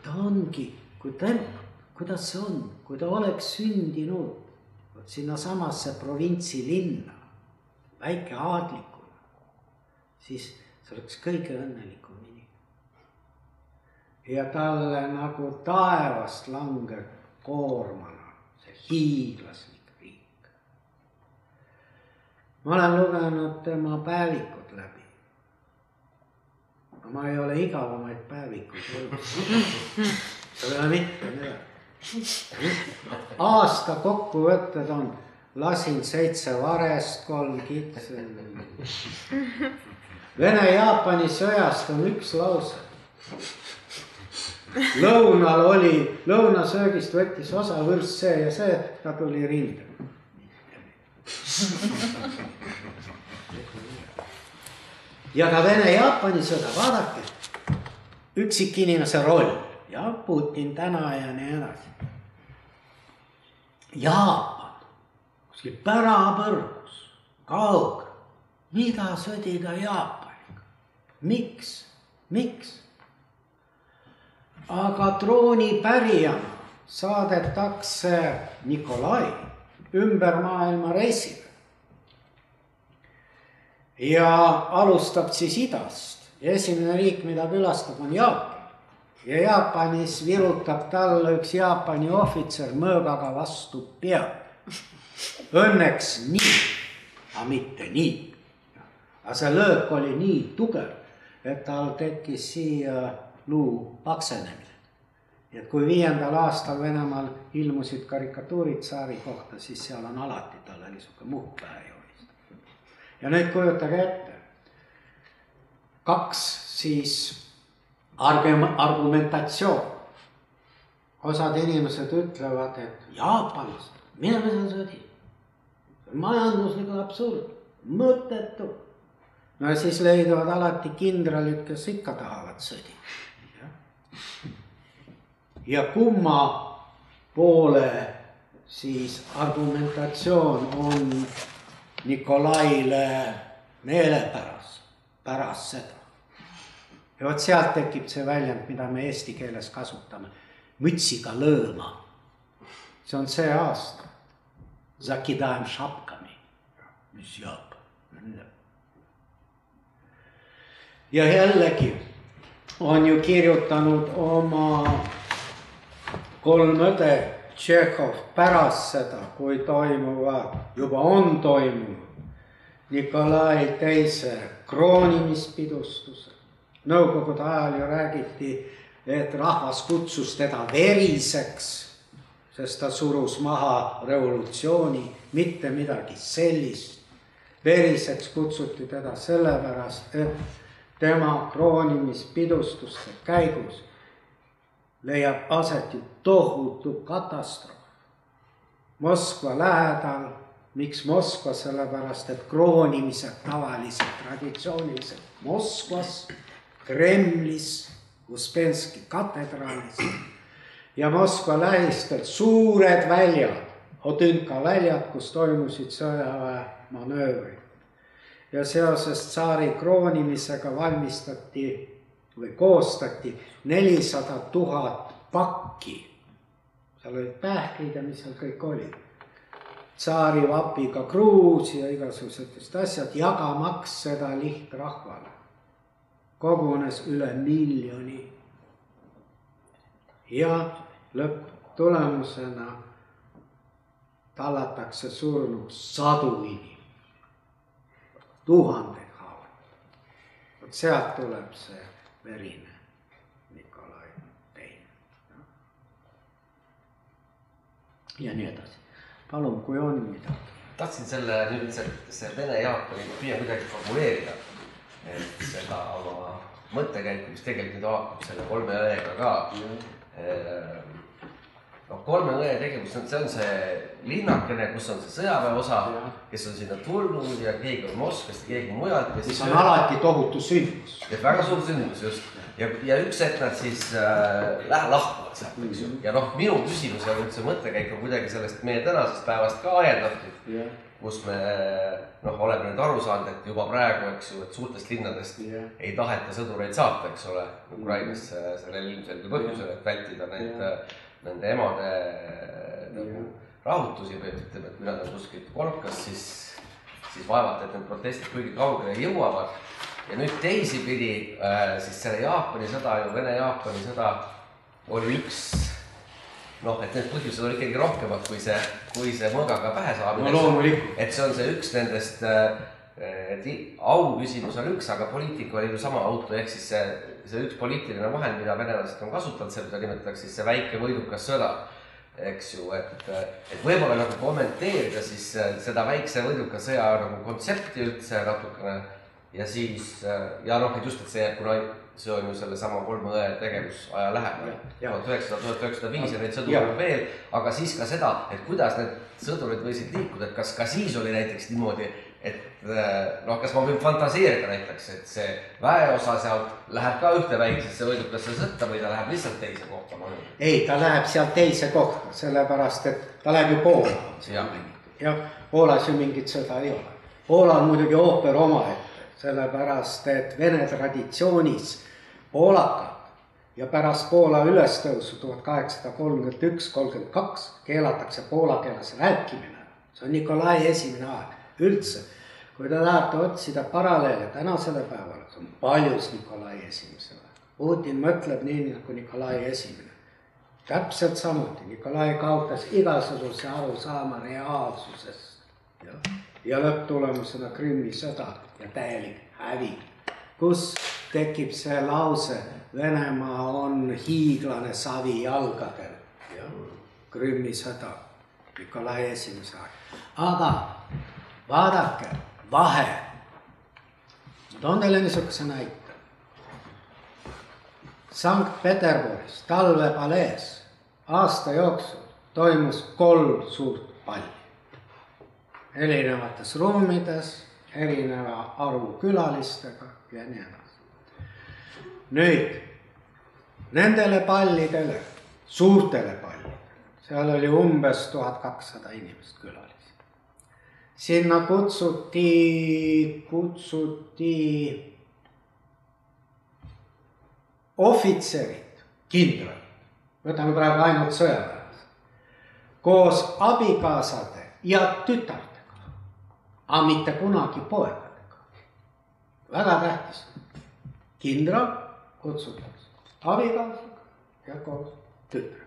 ta ongi, kui ta, kuidas see on, kui ta oleks sündinud sinnasamasse provintsi linna, väike aadlikuna, siis see oleks kõige õnnelikum inimene. ja talle nagu taevast langeb koormana hiiglaslik riik. ma olen lugenud tema päevikud läbi. ma ei ole igavamaid päevikuid lugenud. seal ei ole mitte midagi. aasta kokkuvõtted on, lasin seitse varest, kolm kitse. Vene-Jaapani sõjast on üks lause lõunal oli, lõunasöögist võttis osa vürst see ja see, ta tuli rindele. ja ka Vene-Jaapani sõda, vaadake, üksikinimese roll ja Putin täna ja nii edasi. Jaapan, kuskil pärapõrgus, kaugel, mida sõdida Jaapaniga, miks, miks? aga troonipärija saadetakse Nikolai ümber maailma reisile. ja alustab siis idast ja esimene riik, mida külastab, on Jaapan. Ja Jaapanis virutab talle üks Jaapani ohvitser mõõgaga vastu pead. Õnneks nii, aga mitte nii. aga see löök oli nii tugev, et tal tekkis siia luu paksenemine. et kui viiendal aastal Venemaal ilmusid karikatuurid tsaari kohta, siis seal on alati talle niisugune muhk pähe joonistatud. ja nüüd kujutage ette, kaks siis argumentatsioon. osad inimesed ütlevad, et jaapanlased, mine me seal sõdi. majanduslikult absurd, mõttetu. no siis leiduvad alati kindralid, kes ikka tahavad sõdida ja kumma poole siis argumentatsioon on Nikolaile meelepärast, pärast seda. Ja vot sealt tekib see väljend, mida me eesti keeles kasutame, mütsiga lõõma. see on see aasta. Zakidaem šapkami, mis jääb. ja jällegi on ju kirjutanud oma kolm õde Tšehhov pärast seda, kui toimuvad, juba on toimunud Nikolai teise kroonimispidustuse. Nõukogude ajal ju räägiti, et rahvas kutsus teda veriseks, sest ta surus maha revolutsiooni, mitte midagi sellist. veriseks kutsuti teda sellepärast, et tema kroonimispidustuste käigus leiab aset ju tohutu katastroof. Moskva lähedal, miks Moskva, sellepärast et kroonimised tavaliselt traditsiooniliselt Moskvas, Kremlis, Uspenski katedraalis ja Moskva lähistel suured väljad, Odünka väljad, kus toimusid sõjaväemanöövrid. ja seoses tsaari kroonimisega valmistati või koostati nelisada tuhat pakki. seal olid pähklid ja mis seal kõik oli. tsaari vapiga kruus ja igasugused asjad, jagamaks seda lihtrahvale. Kogunes üle miljoni. ja lõpptulemusena tallatakse surnuks sadu inimesi, tuhandeid haavata. vot sealt tuleb see verine Nikolai teine ja nii edasi. palun, kui on midagi. tahtsin selle nüüd see, see Vene-Jaapani, püüan kuidagi formuleerida, et seda oma mõttekäiku, mis tegelikult haakub selle kolme õega ka mm noh, kolme õe tegevus, see on see linnakene, kus on see sõjaväe osa, kes on sinna tulnud ja keegi on Moskvast ja keegi mujalt. mis on alati tohutu sündmus. väga suur sündmus just ja, ja üks hetk nad siis äh, lähe-, lahkuvad sealt, eks ju. ja noh, minu küsimus ja üldse mõttekäik on kuidagi sellest meie tänasest päevast ka ajendatud yeah.. Kus me noh, oleme nüüd aru saanud, et juba praegu, eks ju, et suurtest linnadest yeah. ei taheta sõdureid saata, eks ole, Ukrainasse sellel ilmselgel põhjusel, et vältida neid yeah nende emade nagu rahutusi või ütleme, et kui nad on kuskilt kolkas, siis, siis vaevalt, et need protestid kuigi kaugele jõuavad. ja nüüd teisipidi äh, siis selle Jaapani sõda ju, Vene-Jaapani sõda oli üks noh, et need põhjused olid ikkagi rohkemad kui see, kui see mõõgaga pähe saamine no,. et see on see üks nendest äh, et au küsimus on üks, aga poliitika oli ju sama auto, ehk siis see, see üks poliitiline vahend, mida venelased on kasutanud, seda nimetatakse siis see väike võidukas sõda. eks ju, et, et võib-olla nagu kommenteerida siis seda väikse võiduka sõja nagu kontsepti üldse natukene. ja siis ja noh, et just, et see, kuna see on ju sellesama kolme õe tegevusaja lähedal. tuhat üheksasada, tuhat üheksasada viis ja neid sõdureid on veel, aga siis ka seda, et kuidas need sõdurid võisid liikuda, et kas ka siis oli näiteks niimoodi et äh, noh, kas ma võin fantaseerida näiteks, et see väeosa sealt läheb ka ühte väiksesse võidukasse sõtta või ta läheb lihtsalt teise kohta? ei, ta läheb sealt teise kohta, sellepärast et ta läheb ju Poola. jah, Poolas ju mingit sõda ei ole. Poola on muidugi ooper omaette, sellepärast et vene traditsioonis poolakad ja pärast Poola ülestõusu tuhat kaheksasada kolmkümmend üks, kolmkümmend kaks keelatakse poola keeles rääkimine. see on Nikolai esimene aeg üldse, kui te tahate otsida paralleele tänasele päevale, see on paljus Nikolai esimesele. Putin mõtleb nii nagu Nikolai esimene. täpselt samuti, Nikolai kaotas igasuguse arusaama reaalsusest ja, ja lõpptulemusena Krimmi sõda ja täielik häving, kus tekib see lause, Venemaa on hiiglane savi jalgadel, Krimmi sõda, Nikolai esimese aeg, aga vaadake, vahe. ma toon teile niisuguse näite. Sankt-Peterburis talvepalees aasta jooksul toimus kolm suurt palli. erinevates ruumides, erineva arvu külalistega ja nii edasi. Nüüd nendele pallidele, suurtele pallidele, seal oli umbes tuhat kakssada inimest külas sinna kutsuti, kutsuti ohvitserid, kindralid, võtame praegu ainult sõjaväelased, koos abikaasade ja tütardega, aga mitte kunagi poegadega. väga tähtis, kindral kutsutakse abikaasaga ja koos tütrega.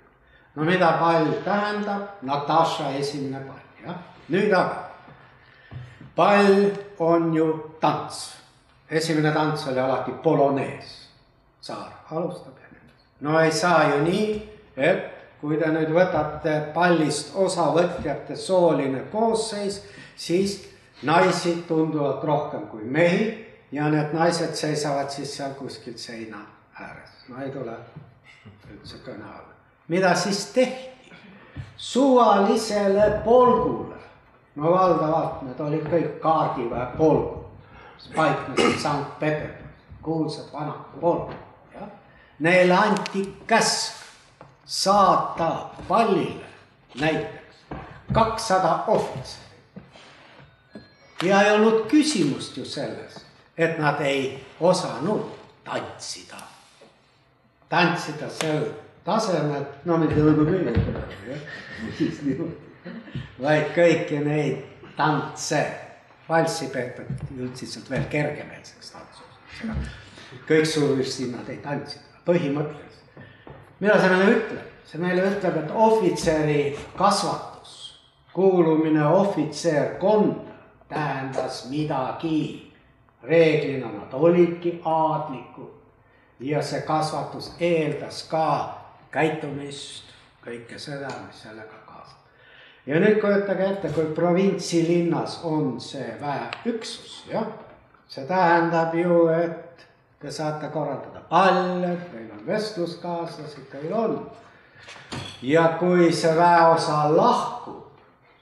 no mida pall tähendab, Natasha esimene pall, jah, nüüd aga. pall on ju tants, esimene tants oli alati polonees, saar alustab ja edasi. no ei saa ju nii, et kui te nüüd võtate pallist osavõtjate sooline koosseis, siis naisi tunduvalt rohkem kui mehi ja need naised seisavad siis seal kuskil seina ääres, no ei tule üldse kõne alla. mida siis tehti? suvalisele polgule, no valdavalt need olid kõik kaardiväe polgud, mis paiknesid Sankt-Peterburis, kuulsad vanad polgud, jah. Neile anti käsk saata pallile näiteks kakssada ohvitseri. ja ei olnud küsimust ju selles, nad ei osanud tantsida tantsida sel tasemel, no mitte nagu meie, niimoodi, vaid kõiki neid tantse, valssi peetud üldiselt veel kergemeelseks tantsuks. kõik suuristi nad ei tantsinud, põhimõtteliselt. mida see meile ütleb? see meile ütleb, et ohvitseri kasvatus, kuulumine ohvitserkonda tähendas midagi. Reeglina nad olidki aadlikud ja see kasvatus eeldas ka käitumist, kõike seda, mis sellega kaasneb. ja nüüd kujutage ette, kui provintsilinnas on see väeüksus, jah, see tähendab ju, et te saate korraldada palle, teil on vestluskaaslased, teil on. ja kui see väeosa lahkub,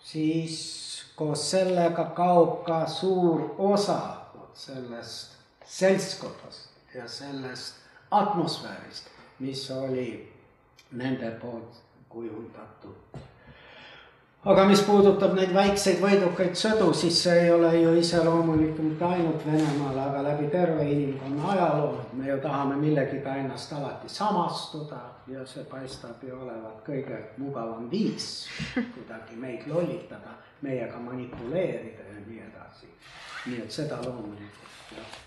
siis koos sellega kaob ka suur osa sellest seltskonnast ja sellest atmosfäärist, mis oli nende poolt kujundatud. aga mis puudutab neid väikseid võidukaid sõdu, siis see ei ole ju iseloomulik mitte ainult Venemaal, aga läbi terve inimkonna ajaloo. me ju tahame millegiga ennast alati samastuda ja see paistab ju olevat kõige mugavam viis kuidagi meid lollitada, meiega manipuleerida ja nii edasi. Nii et seda loomulikult jah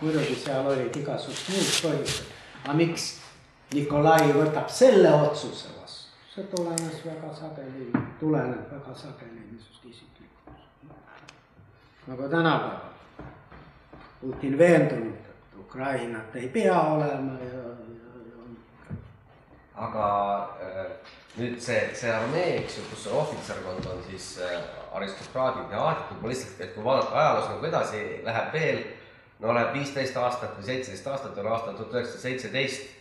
muidugi seal olid igasugused muud põhjused, aga miks Nikolai võtab selle otsuse vastu, see tulenes väga sageli, tuleneb väga sageli niisugust isiklikust. nagu tänapäeval Putin veendunud, et Ukrainat ei pea olema ja. Aga äh, nüüd see, see armee, eks ju, kus see ohvitserkond on siis äh, aristokraadid ja aadikud, ma lihtsalt, et kui vaadata ajaloos nagu edasi läheb veel no läheb viisteist aastat või seitseteist aastat on aastal tuhat üheksasada seitseteist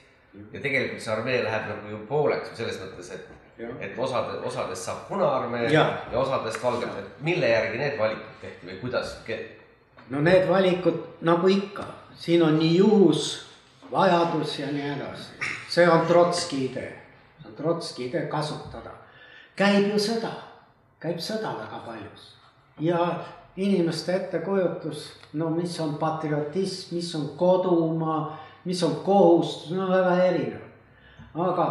ja tegelikult see armee läheb nagu ju pooleks ju selles mõttes, et, et osade, osadest saab Punaarmee ja, ja osadest Valged, et mille järgi need valikud tehti või kuidas? no need valikud nagu ikka, siin on nii juhus, vajadus ja nii edasi, see on Trotski idee, see on Trotski idee kasutada. käib ju sõda, käib sõda väga paljus ja inimeste ettekujutus, no mis on patriotism, mis on kodumaa, mis on kohustus, no väga erinev. aga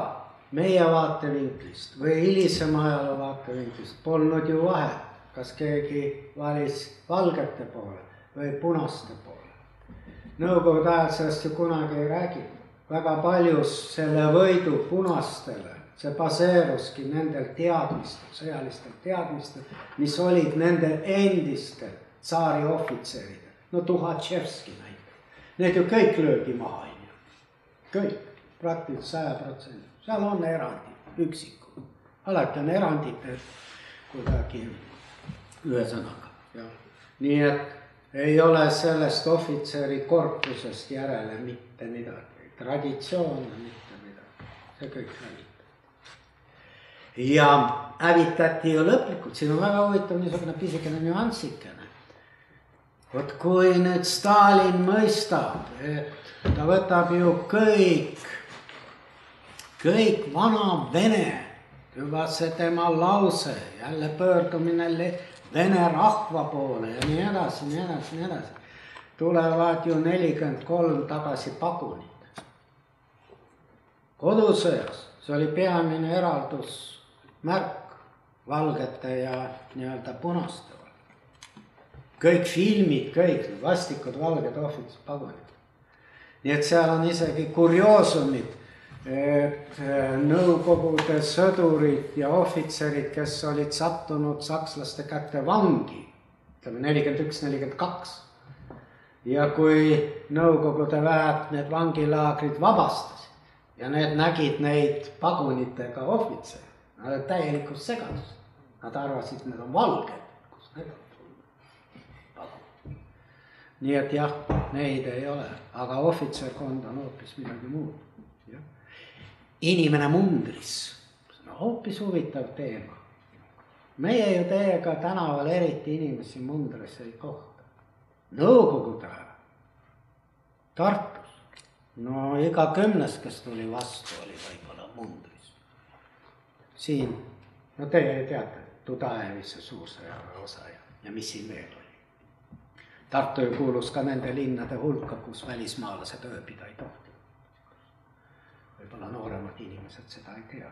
meie vaatevinklist või hilisema ajaloo vaatevinklist polnud ju vahet, kas keegi valis valgete poole või punaste poole. Nõukogude ajal sellest ju kunagi ei räägitud, väga paljus selle võidu punastele. See baseeruski nendel teadmistel, sõjalistel teadmistel, mis olid nende endistel tsaari ohvitseridel, no Tuhhatševski näiteks. Need ju kõik löödi maha, on ju, kõik, praktiliselt saja protsendi, seal on erandid, üksikud, alati on erandid, et kuidagi ühesõnaga, jah. nii et ei ole sellest ohvitseri korpusest järele mitte midagi, traditsioone mitte midagi, see kõik hävib ja hävitati ju lõplikult, siin on väga huvitav niisugune pisikene nüanssikene. vot kui nüüd Stalin mõistab, et ta võtab ju kõik, kõik vana Vene juba see tema lause, jälle pöördumine vene rahva poole ja nii edasi, nii edasi, nii edasi. tulevad ju nelikümmend kolm tagasi pagunid. Kodusõjas, see oli peamine eraldusmärk valgete ja nii-öelda punaste vahel. kõik filmid, kõik vastikud valged ohvitserid, nii et seal on isegi kurioosumid et äh, Nõukogude sõdurid ja ohvitserid, kes olid sattunud sakslaste kätte vangi, ütleme nelikümmend üks, nelikümmend kaks. ja kui Nõukogude väed need vangilaagrid vabastasid ja need nägid neid pagunitega ohvitsere, nad olid täielikus segaduses. Nad arvasid, et need on valged, kus need on? Nii et jah, neid ei ole, aga ohvitserkond on hoopis midagi muud inimene mundris, see on hoopis huvitav teema. meie ju teiega tänaval eriti inimesi mundris ei kohta. Nõukogude ajal. Tartus, no iga kümnes, kes tuli vastu, oli võib-olla mundris. siin, no teie teate, Tudaevise suursõjaväe osa ja, ja mis siin veel oli. Tartu ju kuulus ka nende linnade hulka, kus välismaalased ööbida ei tohtinud võib-olla nooremad inimesed seda ei tea.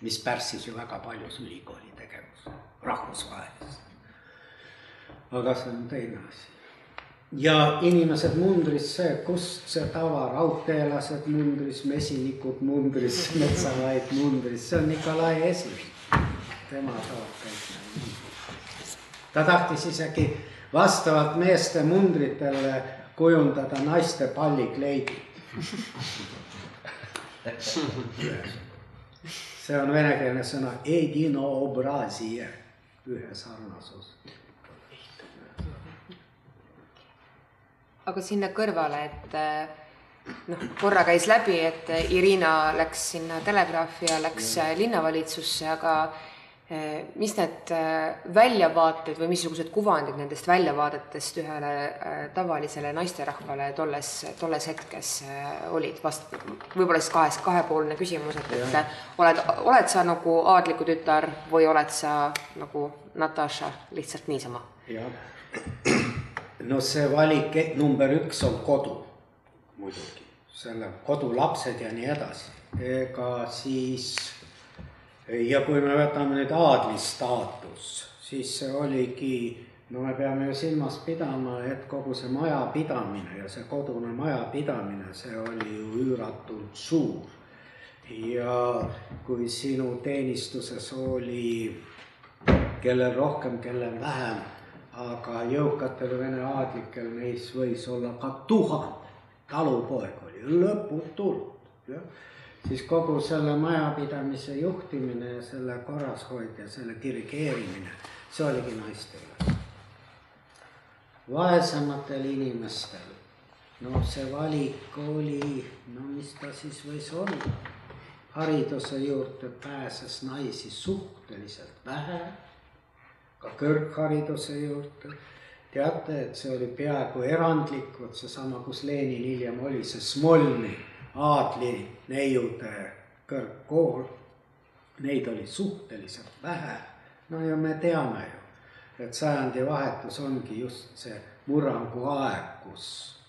mis pärssis ju väga paljus ülikooli tegevust, rahvusvahelist. aga see on teine asi. Ja inimesed mundris, see, kust see tava, raudteelased mundris, mesinikud mundris, metsavaid mundris, see on Nikolai Esimene. tema saab kõik. ta tahtis isegi vastavalt meeste mundritele kujundada naiste pallikleidid see on venekeelne sõna ühe sarnasus. Aga sinna kõrvale, et noh, korra käis läbi, et Irina läks sinna telegraafi ja läks linnavalitsusse, aga Eh, mis need eh, väljavaated või missugused kuvandid nendest väljavaadetest ühele eh, tavalisele naisterahvale tolles, tolles hetkes olid? vast-, võib-olla siis kahes, kahepoolne küsimus, et, et oled, oled sa nagu aadliku tütar või oled sa nagu Natasha lihtsalt niisama? jah, no see valik number üks on kodu. Muidugi, selle kodulapsed ja nii edasi, ega siis ja kui me võtame nüüd aadlistaatus, siis see oligi, no me peame ju silmas pidama, et kogu see majapidamine ja see kodune majapidamine, see oli ju üüratult suur. ja kui sinu teenistuses oli kellel rohkem, kellel vähem, aga jõukatel vene aadlikel neis võis olla ka tuhat, talupoeg oli lõputult, jah. Siis kogu selle majapidamise juhtimine ja selle korrashoid ja selle dirigeerimine, see oligi naiste ülesanne. vaesematel inimestel, noh, see valik oli, no mis ta siis võis olla, hariduse juurde pääses naisi suhteliselt vähe, ka kõrghariduse juurde teate, et see oli peaaegu erandlik, vot seesama, kus Lenin hiljem oli, see Smolni aadli neiude kõrgkool. Neid oli suhteliselt vähe. no ja me teame ju, et sajandivahetus ongi just see murrangu aeg, kus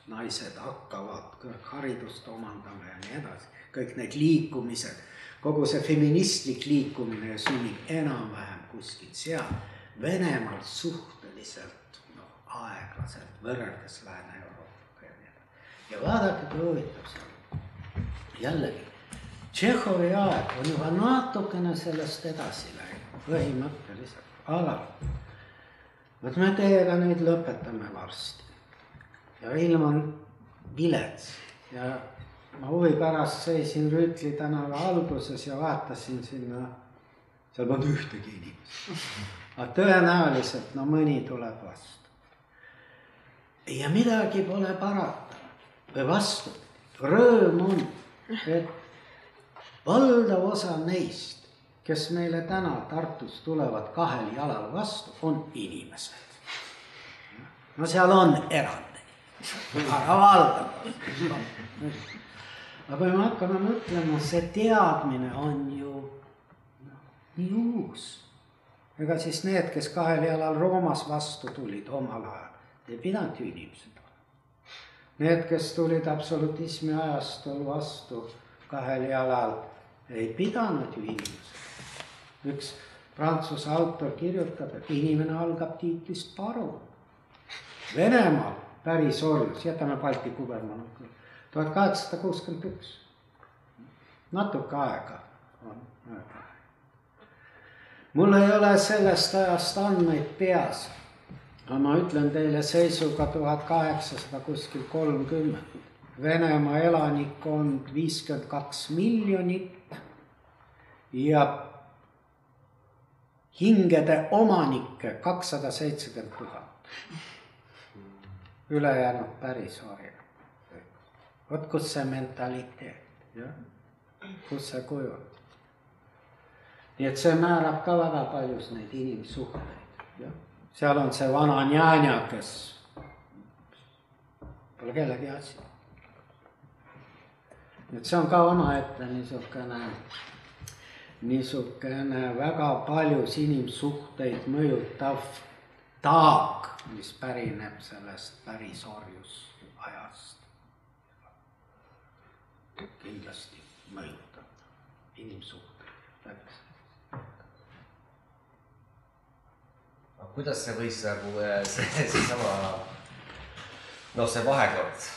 naised hakkavad kõrgharidust omandama ja nii edasi. kõik need liikumised, kogu see feministlik liikumine sünnib enam-vähem kuskilt seal. Venemaal suhteliselt noh, aeglaselt võrreldes Lääne-Euroopaga ja nii edasi. ja vaadake, kui huvitav see on jällegi, Tšehhovi aeg on juba natukene sellest edasi läinud, põhimõtteliselt, aga vot me teiega nüüd lõpetame varsti ja ilm on vilets ja ma huvi pärast seisin Rüütli tänava alguses ja vaatasin sinna, seal polnud ühtegi inimest. aga tõenäoliselt no mõni tuleb vastu. ja midagi pole parata või vastu, rõõm on et valdav osa neist, kes meile täna Tartus tulevad kahel jalal vastu, on inimesed. no seal on erandeid, aga valdav. aga kui me hakkame mõtlema, see teadmine on ju nii uus. Ega siis need, kes kahel jalal Roomas vastu tulid omal ajal, ei pidanud ju inimesed olema. Need, kes tulid absolutismi ajastul vastu kahel jalal, ei pidanud ju inimesed. üks Prantsuse autor kirjutab, et inimene algab tiitlist parun. Venemaal päris orjus, jätame Balti kubermannad, tuhat kaheksasada kuuskümmend üks. natuke aega on aega. Mul ei ole sellest ajast andmeid peas, aga ma ütlen teile seisuga tuhat kaheksasada kuskil kolmkümmend. Venemaa elanikkond viiskümmend kaks miljonit ja hingede omanikke kakssada seitsekümmend tuhat. ülejäänud päris orjad. vot kus see mentaliteet, jah, kus see kujund. Nii et see määrab ka väga paljus neid inimsuhteid, jah. seal on see vana njanja, kes pole kellegi asi. et see on ka omaette niisugune niisugune väga paljus inimsuhteid mõjutav taak, mis pärineb sellest pärisorjusajast. kindlasti mõjutab inimsuhteid läbi aga kuidas see võis nagu eh, see, seesama, noh, see vahekord,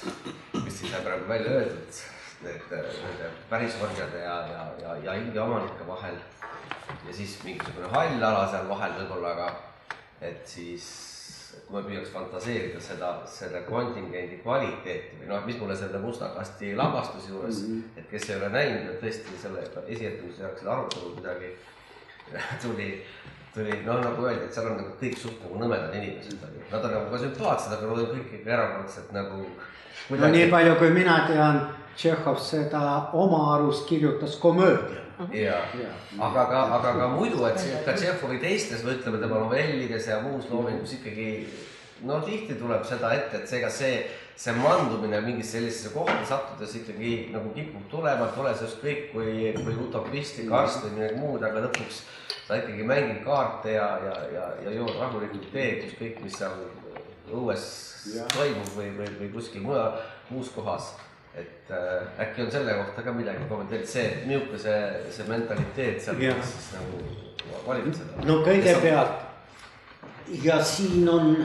mis siis sai praegu välja öeldud need nende pärisorjade ja, ja, ja, ja India omanike vahel. ja siis mingisugune hall ala seal vahel võib-olla ka, et siis kui me püüaks fantaseerida seda, selle kontingendi kvaliteeti või noh, mis mulle selle musta kasti lavastuse juures mm, -hmm. et kes ei ole näinud, et tõesti selle esietenduse jaoks seda arutelu kuidagi tuli, tuli noh, nagu öeldi, et seal on nagu kõik suht nagu nõmedad inimesed, nad on nagu ka sümpaatsed, aga nad on kõik ikka erakordselt nagu. no nii palju, kui mina tean Tšehhov seda oma arust kirjutas komöödia. ja, aga ka, aga ka muidu, et ka Tšehhovi teistes või ütleme tema novellides ja muus loomingus ikkagi no tihti tuleb seda ette, et seega see, see mandumine mingisse sellisesse kohta sattudes ikkagi nagu kipub tulema, et ole see ükskõik kui, kui utopistlik arst või midagi muud, aga lõpuks sa ikkagi mängid kaarte ja, ja, ja, ja jood rahulikult teed, ükskõik mis seal õues ja. toimub või, või, või kuskil mujal, muus kohas. Et äh, äkki on selle kohta ka midagi kommenteerida, see, et milline see, see mentaliteet seal siis nagu valitseda. no kõigepealt ja siin on,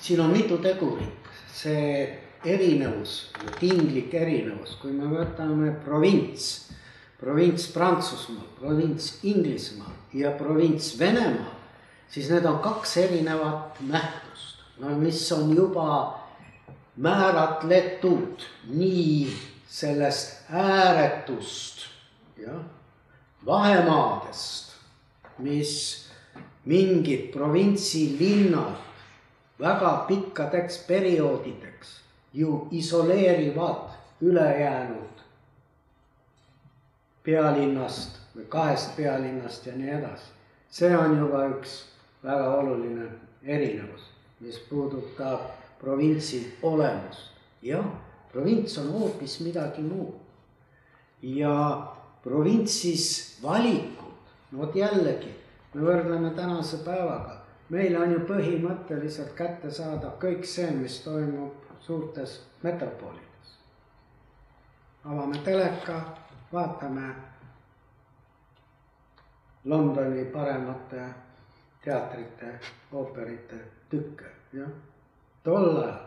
siin on mitu tegurit, see erinevus, tinglik erinevus, kui me võtame provints, provints Prantsusmaal, provints Inglismaal ja provints Venemaal, siis need on kaks erinevat nähtust, no mis on juba määratletud nii sellest ääretust jah, vahemaadest, mis mingid provintsilinnad väga pikkadeks perioodideks ju isoleerivad ülejäänud pealinnast või kahest pealinnast ja nii edasi. see on juba üks väga oluline erinevus, mis puudutab provintsi olemust. jah, provints on hoopis midagi muud. ja provintsis valikud, no vot jällegi, me võrdleme tänase päevaga, meil on ju põhimõtteliselt kättesaadav kõik see, mis toimub suurtes metropolides. avame teleka, vaatame Londoni paremate teatrite, ooperite tükke, jah. Tol ajal,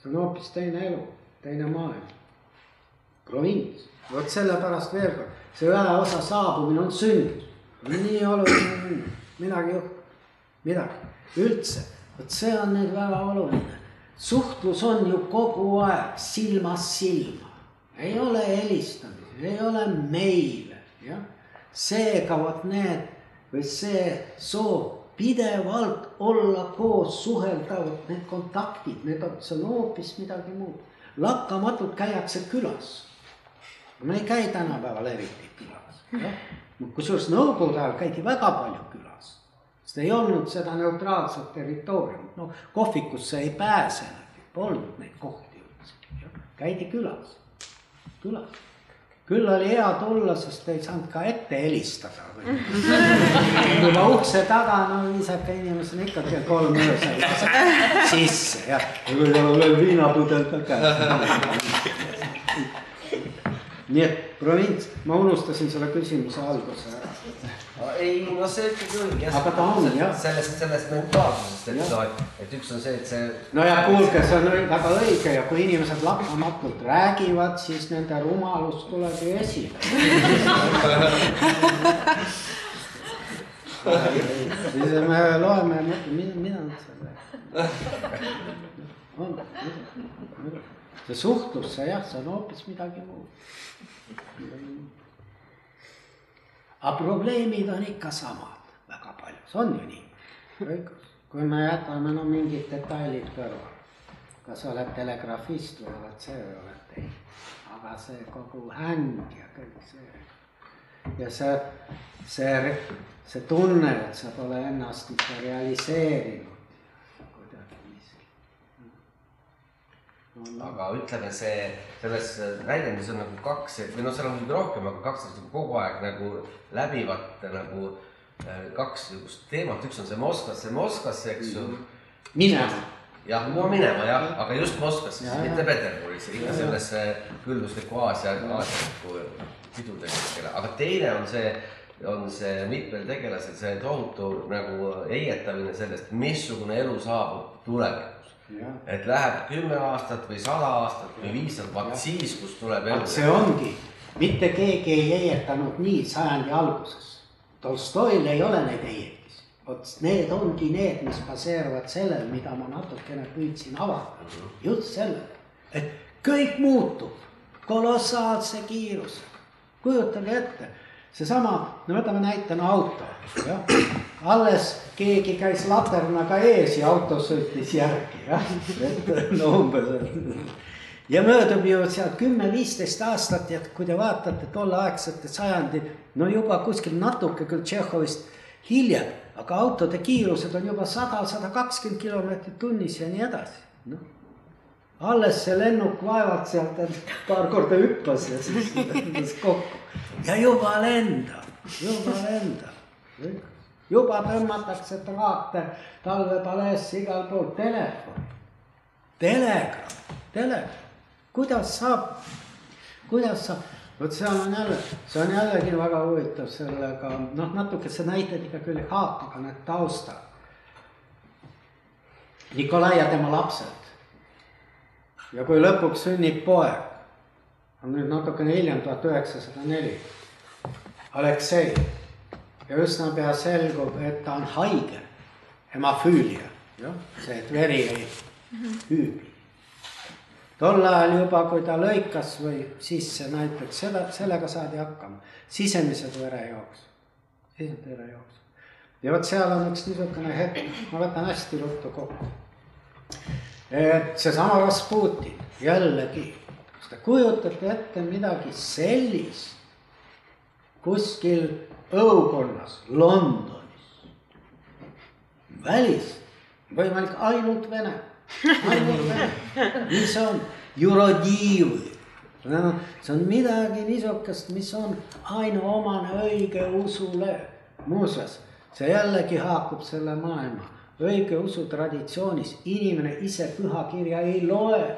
see on hoopis teine elu, teine maailm, provints. vot sellepärast veel kord, see väeosa saabumine on sündmus, nii oluline, midagi juhtub, midagi, üldse, vot see on nüüd väga oluline. suhtlus on ju kogu aeg silmast silma, ei ole helistamisi, ei ole meile, jah. Seega vot need või see soov pidevalt olla koos, suhelda, need kontaktid, need on, see on hoopis midagi muud. lakkamatult käiakse külas. me ei käi tänapäeval eriti külas, kusjuures nõukogude ajal käidi väga palju külas. sest ei olnud seda neutraalset territooriumit, noh kohvikusse ei pääsenudki, polnud neid kohti üldse, käidi külas, külas. Küll oli hea tulla, sest ei saanud ka ette helistada. juba ukse taga, no viisaka inimesena ikka kell kolm öösel sisse jah, võib-olla veel viinapudel ka käes. nii et provints, ma unustasin selle küsimuse alguse ära ei no see ikkagi jah. aga ta on jah. sellest, sellest mentaalsusest, et noh, et, üks on see, et see. no ja kuulge, see on väga õige ja kui inimesed lakkamatult räägivad, siis nende rumalus tuleb ju esile siis me loeme, nad seal on, see suhtlus, see jah, see on hoopis midagi muud aga probleemid on ikka samad. Väga palju, see on ju nii. kui me jätame no mingid detailid kõrvale, kas sa oled telegrafist või oled see või oled teine, aga see kogu häng ja kõik see. ja see, see, see tunne, et sa pole ennast ikka realiseerinud aga ütleme, see selles näidendis on nagu kaks või noh, seal on muidugi rohkem, aga kaks nagu kogu aeg nagu läbivat nagu äh, kaks niisugust teemat, üks on see Moskvasse, Moskvasse, eks ju. minema. jah, no minema jah, aga just Moskvasse, mitte Peterburisse, ikka sellesse külluslikku Aasia, aasialikku pidude keskele, aga teine on see on see mitmel tegelasel see tohutu nagu heietamine sellest, missugune elu saabub tulevikus et läheb kümme aastat või sada aastat või viissada, vaat siis, kus tuleb elu. see ongi, mitte keegi ei heietanud nii sajandi alguses. Tolstoil ei ole neid heietisi, vot need ongi need, mis baseeruvad sellel, mida ma natukene püüdsin avada. Mhm. just sellel, et kõik muutub kolossaalse kiirusega. kujutage ette seesama, no võtame näitena auto, jah. alles keegi käis laternaga ees ja auto sõitis järgi, jah, et no umbes. ja möödub ju sealt kümme-viisteist aastat ja kui te vaatate tolleaegsete sajandit, no juba kuskil natuke küll Tšehhovist hiljem, aga autode kiirused on juba sada, sada kakskümmend kilomeetrit tunnis ja nii edasi, noh alles see lennuk vaevalt sealt paar korda hüppas ja siis lendas kokku ja juba lendab, juba lendab. juba tõmmatakse traate talvepaleesse igal pool, telefon, telegramm, telegramm, kuidas saab, kuidas saab, vot seal on jälle, see on jällegi väga huvitav sellega, noh, natuke see näited ikka küll ei haaka, aga need taustad. Nikolai ja tema lapsed ja kui lõpuks sünnib poeg, nüüd natukene hiljem, tuhat üheksasada neli, Aleksei. Ja üsna pea selgub, et ta on haige, hemofüülia, jah, see, et veri ei hüübi. tol ajal juba, kui ta lõikas või sisse näiteks selle, sellega saadi hakkama, sisemised verejooks, sisemised verejooks. ja vot seal on üks niisugune hetk, ma võtan hästi ruttu kokku. Et seesama Rasputin jällegi, kas te kujutate ette midagi sellist kuskil õukonnas Londonis, välis, võimalik ainult vene, ainult vene, mis on? Jurodiivi see on midagi niisugust, mis on ainuomane õigeusule. muuseas, see jällegi haakub selle maailma. Õigeusu traditsioonis inimene ise pühakirja ei loe.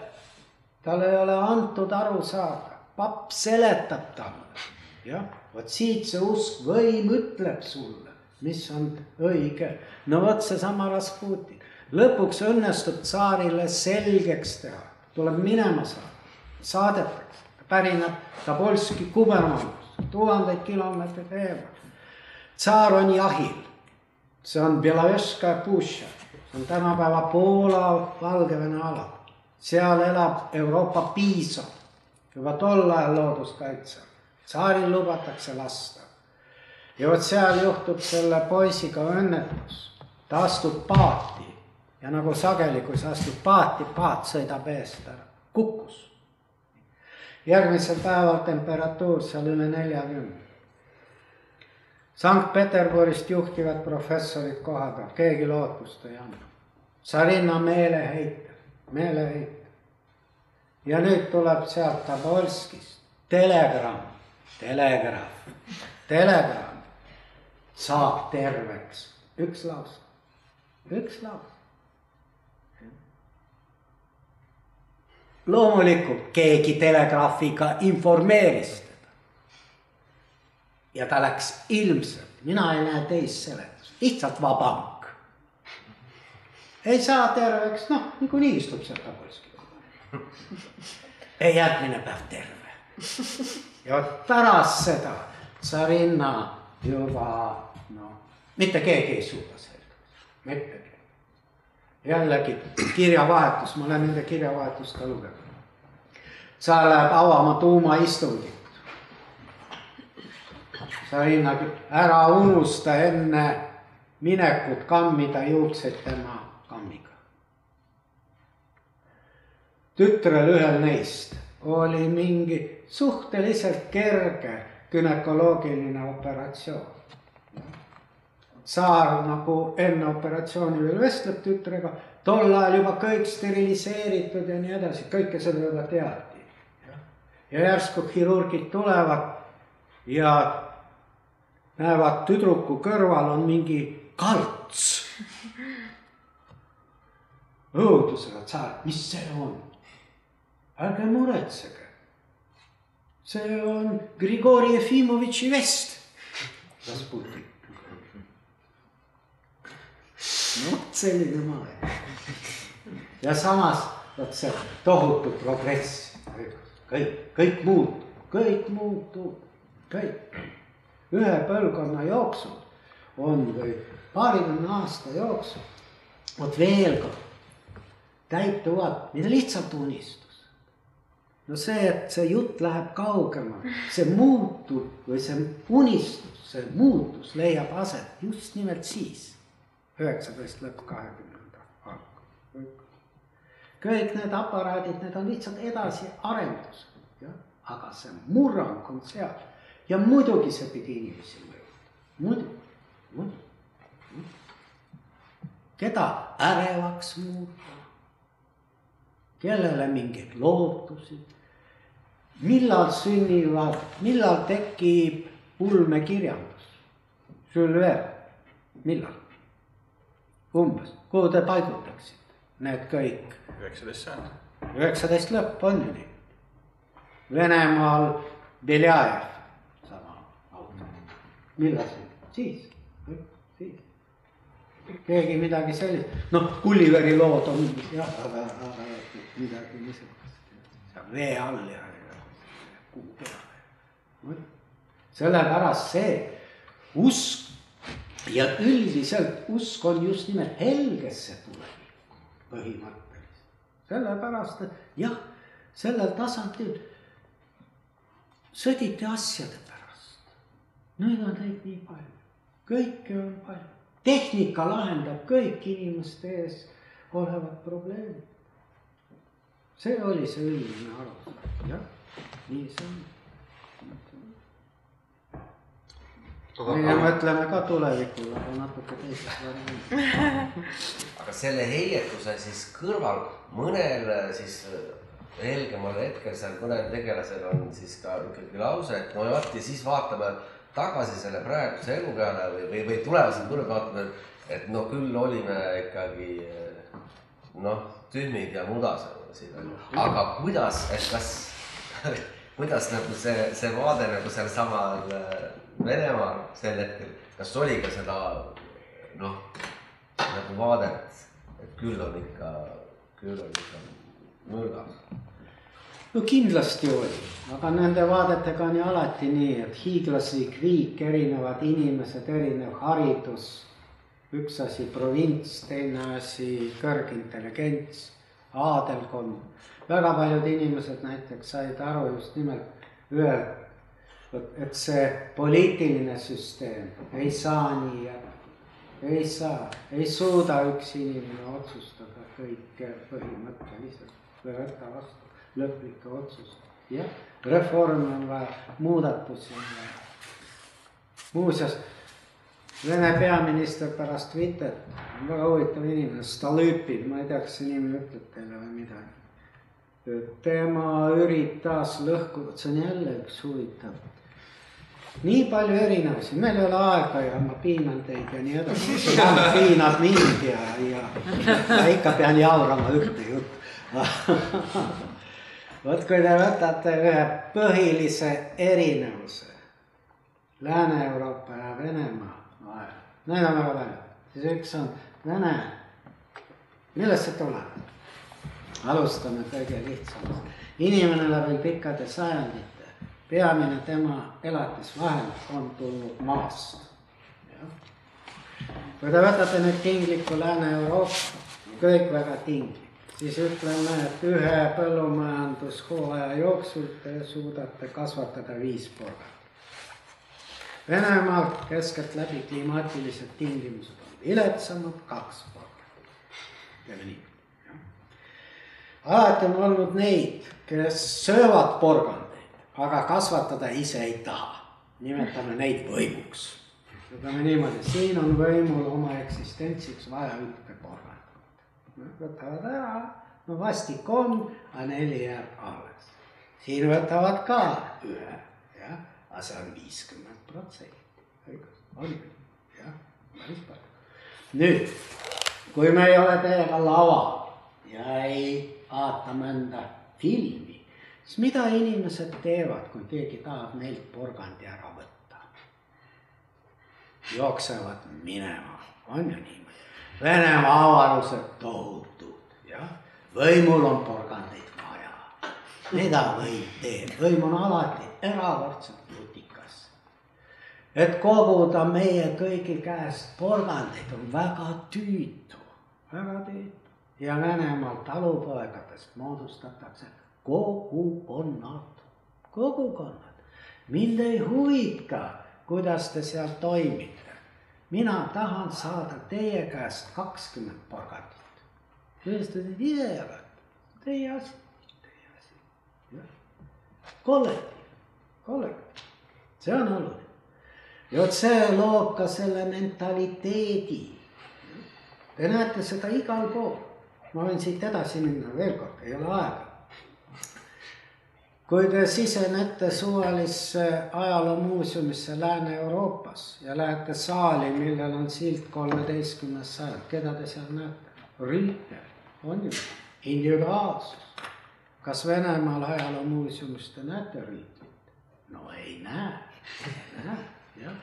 Talle ei ole antud aru saada, papp seletab talle. jah, vot siit see usk, võim ütleb sulle, mis on õige. no vot seesama Rasputin, lõpuks õnnestub tsaarile selgeks teha, tuleb minema saada, saadetakse, pärineb Tobolski kubermannust, tuhandeid kilomeetreid eemal. tsaar on jahil see on Belovežskaja pušša, see on tänapäeva Poola, Valgevene ala. Seal elab Euroopa piisov, juba tol ajal looduskaitse. tsaaril lubatakse lasta. ja vot seal juhtub selle poisiga õnnetus, ta astub paati ja nagu sageli, kui sa astud paati, paat sõidab eest ära, kukkus. järgmisel päeval temperatuur seal üle neljakümne Sankt-Peterburist juhtivad professorid koha peal, keegi lootust ei anna. Tsarinna meeleheitel, meeleheitel. ja nüüd tuleb sealt Tobolskist telegramm telegraaf, telegraam saab terveks, üks lause, üks lause. loomulikult keegi telegraafiga informeeris teda. ja ta läks ilmselt, mina ei näe teist seletust, lihtsalt vabank. Ei saa terveks, noh, niikuinii istub seal kuskil. järgmine päev terve. ja pärast seda tsarinna juba noh, mitte keegi ei suuda selgeks, mitte keegi. jällegi kirjavahetus, ma olen nende kirjavahetust ka lugenud. sa lähed avama tuumaistungit. Sarina, ära unusta enne minekut kammida juuksed tema tütrel ühel neist oli mingi suhteliselt kerge günekoloogiline operatsioon. tsaar nagu enne operatsiooni veel vestleb tütrega, tol ajal juba kõik steriliseeritud ja nii edasi, kõike seda juba teati. ja järsku kirurgid tulevad ja näevad tüdruku kõrval on mingi kalts. õudusega tsaar, mis see on? Ärge muretsege see on Grigori Jefimovitši vest. Rasputin. vot selline maailm. ja samas vot see tohutu progress, kõik, kõik muutub, kõik muutub, kõik. ühe põlvkonna jooksul on või paarikümne aasta jooksul, vot veel kord täituvad, mida lihtsalt unistused no see, et see jutt läheb kaugemale, see muutub või see unistus, see muutus leiab aset just nimelt siis, üheksateist lõpp kahekümnenda alg. kõik need aparaadid, need on lihtsalt edasiarendus, jah, aga see murrang on seal. Ja muidugi see pidi inimesi mõjutama, muidugi, muidugi. keda ärevaks muuta, kellele mingeid lootusi millal sünnivad, millal tekib ulmekirjandus? Millal? umbes, kuhu te paigutaksite need kõik? üheksateist sajand. üheksateist lõpp on ju nii. Venemaal Beljajev, sama autor. millal see, siis, siis. keegi midagi sellist, noh, Gulliveri lood on jah, aga, aga midagi niisugust, vee all ja. Sellepärast see usk ja üldiselt usk on just nimelt helgesse tulevikku põhimõtteliselt. sellepärast, et jah, sellel tasandil sõditi asjade pärast. nüüd on neid nii palju, kõike on palju, tehnika lahendab kõik inimeste ees olevad probleemid. see oli see üldine arusaam, jah nii see on. meie mõtleme ka tulevikule, aga natuke teisest variandist. aga selle heietuse siis kõrval mõnel siis helgemal hetkel seal mõnel tegelasel on siis ka ikkagi lause, et no vot ja siis vaatame tagasi selle praeguse elu peale või, või, või tulevasele põlve vaatame, et no küll olime ikkagi noh, tühmid ja mudased, aga kuidas, et kas kuidas nagu see, see vaade nagu sealsamal äh, Venemaal sel hetkel, kas oli ka seda noh, nagu vaadet, et küll on ikka, küll on ikka mõrgas? no kindlasti oli, aga nende vaadetega on ju alati nii, et hiiglaslik riik, erinevad inimesed, erinev haridus, üks asi provints, teine asi kõrgintelligents, aadelkond väga paljud inimesed näiteks said aru just nimelt ühelt, et see poliitiline süsteem ei saa nii jääda. ei saa, ei suuda üks inimene otsustada kõike põhimõtteliselt või võtta vastu lõplikke otsuseid. jah, reforme on vaja, muudatusi on vaja. muuseas, Vene peaminister pärast Twittert, väga huvitav inimene, Stalõpin, ma ei tea, kas see nimi ütleb teile või midagi tema üritas lõhkuda, see on jälle üks huvitav. nii palju erinevusi, meil ei ole aega ja ma piinan teid ja nii edasi. piinab mind ja, ja, ja ikka pean jaurama ühte juttu vot kui te võtate ühe põhilise erinevuse Lääne-Euroopa ja Venemaa vahel, neid on väga palju, siis üks on Vene, millest see tuleb? Alustame kõige lihtsamast, inimene läbi pikkade sajandite peamine tema elatisvahend on tulnud maast. kui te võtate nüüd tingliku Lääne-Euroopa, kõik väga tinglik, siis ütleme, et ühe põllumajandushooaja jooksul te suudate kasvatada viis porgat. Venemaal keskeltläbi klimaatilised tingimused on viletsamad, kaks porgat. teeme nii. Alati on olnud neid, kes söövad porgandeid aga kasvatada ise ei taha. nimetame neid võimuks. ütleme niimoodi, siin on võimul oma eksistentsiks vaja ühte porgandit. võtavad ära, no vastik on, aga neli jääb alles. siin võtavad ka ühe, jah, aga see on viiskümmend protsenti. on ju, jah, päris palju. nüüd, kui me ei ole teiega laval ja ei vaata mõnda filmi, siis mida inimesed teevad, kui keegi tahab neilt porgandi ära võtta? jooksevad minema, on ju niimoodi. Venemaa avarused tohutud, jah, võimul on porgandeid vaja. mida võim teeb, võim on alati erakordselt nutikas. et koguda meie kõigi käest porgandeid on väga tüütu, väga tüütu ja Venemaal talupoegadest moodustatakse kogukonnad, kogukonnad. mind ei huvita, kuidas te seal toimite. mina tahan saada teie käest kakskümmend te neid ise jagate? Teie asi, teie asi. kollektiiv, kollektiiv, see on oluline. ja vot see loob ka selle mentaliteedi. Te näete seda igal pool. Ma võin siit edasi minna veel kord, ei ole aega kui te sisenete suvalisse ajaloomuuseumisse Lääne-Euroopas ja lähete saali, millel on silt kolmeteistkümnes sajand, keda te seal näete? riike, on ju, individuaalsus. kas Venemaal ajaloomuuseumis te näete riiki? no ei näe, ei näe, jah.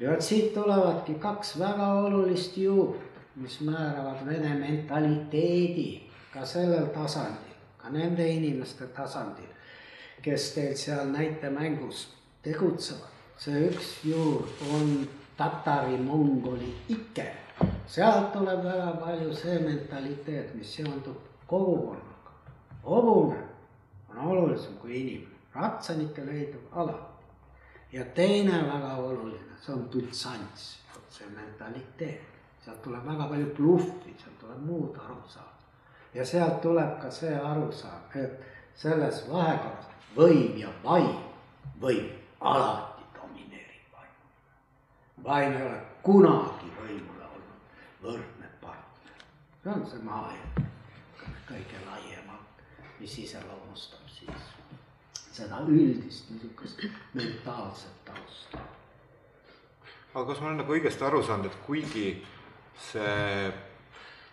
ja vot siit tulevadki kaks väga olulist juurt, mis määravad vene mentaliteedi ka sellel tasandil, ka nende inimeste tasandil kes teil seal näitemängus tegutsevad. see üks juur on tatari-mongoli ike. sealt tuleb väga palju see mentaliteet, mis seondub kogukonnaga. hobune on olulisem kui inimene, ratsanikke leidub alati. ja teine väga oluline, see on tultsants, see mentaliteet. Sealt tuleb väga palju bluffi, sealt tuleb muud arusaama. ja sealt tuleb ka see arusaam, et selles vahekorras võim ja vaim, võim alati domineerib vaimu. vaim ei ole kunagi võimule olnud võrdne partner. see on see maailm kõige laiemalt, mis iseloomustab siis seda üldist niisugust mentaalset tausta. aga kas ma olen nagu õigesti aru saanud, et kuigi see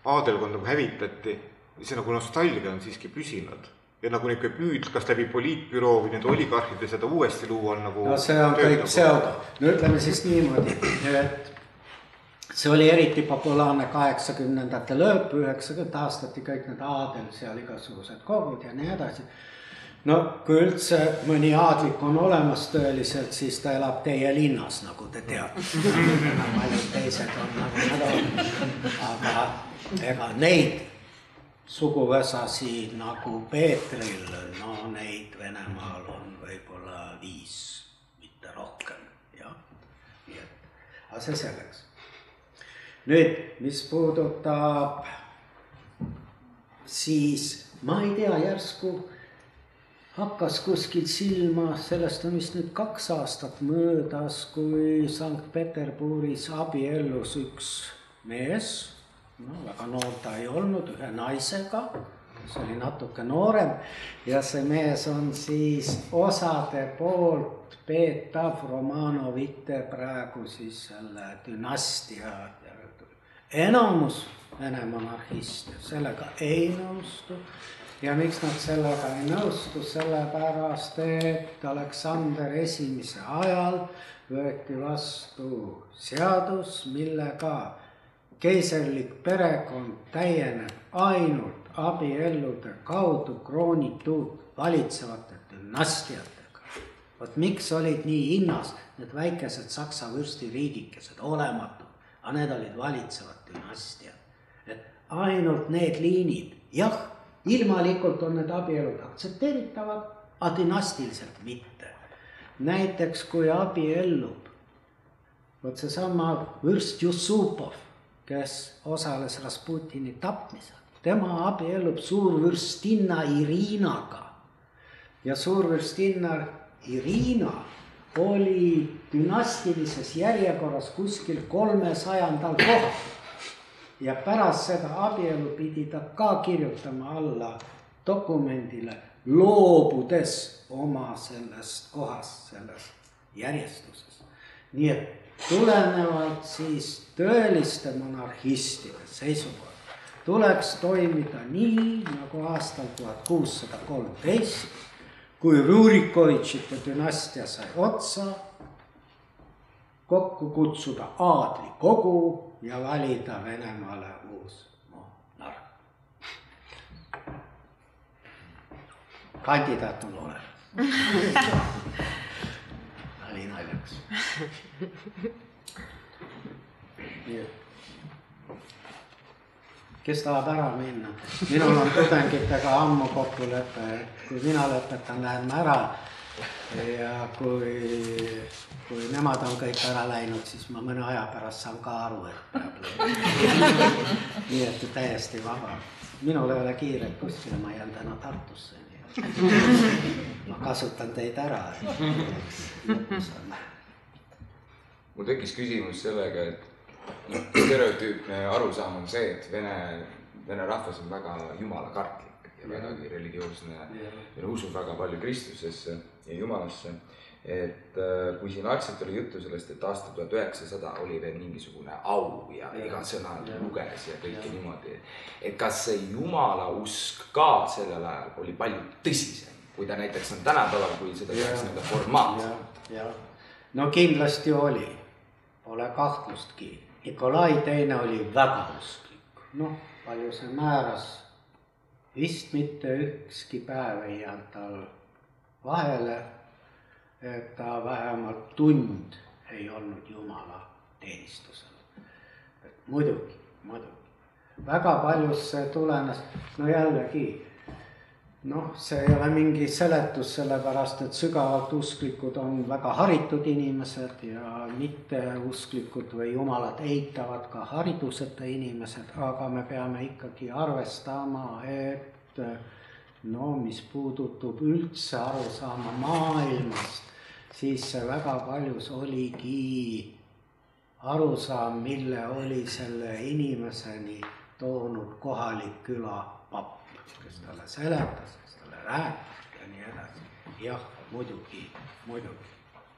aadelkond nagu hävitati, see nagu nostalgia on siiski püsinud ja nagu niisugune püüd, kas läbi poliitbüroo või nende oligarhide seda uuesti luua on nagu. no see on kõik pseudo, no ütleme siis niimoodi, et see oli eriti populaarne kaheksakümnendate lõpp, üheksakümnendate aastati kõik need aadel seal igasugused kogud ja nii edasi. No kui üldse mõni aadlik on olemas tõeliselt, siis ta elab teie linnas, nagu te teate. paljud teised on nagu nad on, aga ega neid suguvõsasi nagu Peetril, no neid Venemaal on võib-olla viis, mitte rohkem, jah. nii et, aga see selleks. nüüd, mis puudutab siis ma ei tea, järsku hakkas kuskil silma, sellest on vist nüüd kaks aastat möödas, kui Sankt-Peterburis abiellus üks mees. No väga noor ta ei olnud, ühe naisega, kes oli natuke noorem. Ja see mees on siis osade poolt peetav Romanovite praegu siis selle dünastia enamus Vene monarhiste sellega ei nõustu. Ja miks nad sellega ei nõustu, sellepärast et Aleksander Esimese ajal võeti vastu seadus, millega keiserlik perekond täieneb ainult abiellude kaudu kroonitud valitsevate dünastiatega. vot miks olid nii hinnas need väikesed Saksa vürstiriigikesed, olematud, aga need olid valitsevad dünastiad. et ainult need liinid, jah, ilmalikult on need abielud aktsepteeritavad, aga dünastiliselt mitte. näiteks kui abiellub vot seesama vürst Jussupov, kes osales Rasputini tapmisel, tema abiellub suurvürstinna Irinaga ja suurvürstinna Irina oli dünastilises järjekorras kuskil kolmesajandal kohal. Ja pärast seda abielu pidi ta ka kirjutama alla dokumendile, loobudes oma sellest kohast, selles järjestuses. nii et tulenevalt siis tõeliste monarhistide seisukohalt tuleks toimida nii nagu aastal tuhat kuussada kolmteist kui Rurikovitšite dünastia sai otsa, kokku kutsuda aadlikogu ja valida Venemaale uus monarh. kandidaat on olemas. oli naljaks. nii et kes tahab ära minna. minul on tudengitega ammu kokkulepe, et kui mina lõpetan, lähen ma ära. Ja kui, kui nemad on kõik ära läinud, siis ma mõne aja pärast saan ka aru, et peab nii et täiesti vaba. minul ei ole kiiret kuskile, ma jään täna Tartusse, nii et ma kasutan teid ära. mul tekkis küsimus sellega, et noh, stereotüüpne arusaam on see, et vene, vene rahvas on väga jumalakartlik ja vägagi religioosne ja usub väga palju Kristusesse ja Jumalasse. et äh, kui siin algselt oli juttu sellest, et aastal tuhat üheksasada oli veel mingisugune au ja, ja iga sõna luges ja kõike ja. niimoodi. et kas see jumala usk ka sellel ajal oli palju tõsisem, kui ta näiteks on tänapäeval, kui seda tehakse nii-öelda formaatselt? no kindlasti oli, pole kahtlustki Nikolai teine oli väga usklik, noh, palju see määras, vist mitte ükski päev ei jäänud tal vahele, et ta vähemalt tund ei olnud Jumala teenistusel. et muidugi, muidugi, väga paljust see tulenes, no jällegi noh, see ei ole mingi seletus, sellepärast et sügavalt usklikud on väga haritud inimesed ja mitteusklikud või jumalat eitavad ka hariduseta inimesed, aga me peame ikkagi arvestama, et no mis puudutab üldse arusaama maailmast, siis see väga paljus oligi arusaam, mille oli selle inimeseni toonud kohalik külapapp kes talle seletas, kes talle rääkis ja nii edasi. jah, muidugi, muidugi.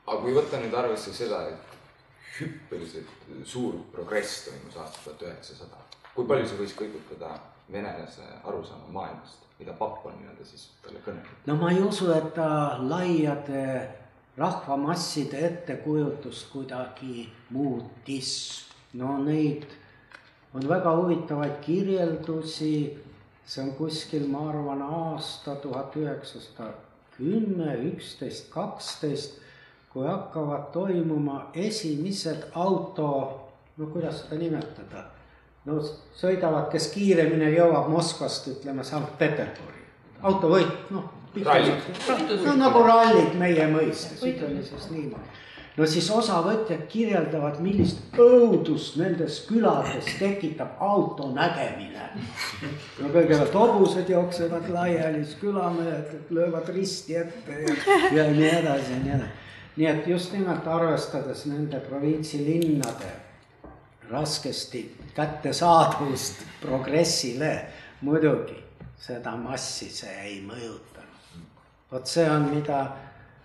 aga kui võtta nüüd arvesse seda, et hüppeliselt suur progress toimus aastal tuhat üheksasada, kui palju see võis kõigutada venelase arusaama maailmast, mida papp on nii-öelda siis talle kõnelenud? no ma ei usu, et ta laiade rahvamasside ettekujutust kuidagi muutis. no neid on väga huvitavaid kirjeldusi see on kuskil, ma arvan, aasta tuhat üheksasada kümme, üksteist, kaksteist, kui hakkavad toimuma esimesed auto, no kuidas seda nimetada, no sõidavad, kes kiiremini jõuab Moskvast, ütleme, Sankt-Peterburi, autovõit, noh. no nagu rallid meie mõistes, ütleme siis niimoodi no siis osavõtjad kirjeldavad, millist õudust nendes külades tekitab auto nägemine. no kõigepealt hobused jooksevad laiali, siis külamehed löövad risti ette ja, ja nii edasi ja nii edasi. nii et just nimelt arvestades nende provintsilinnade raskesti kättesaadavust progressile, muidugi seda massi see ei mõjutanud. vot see on, mida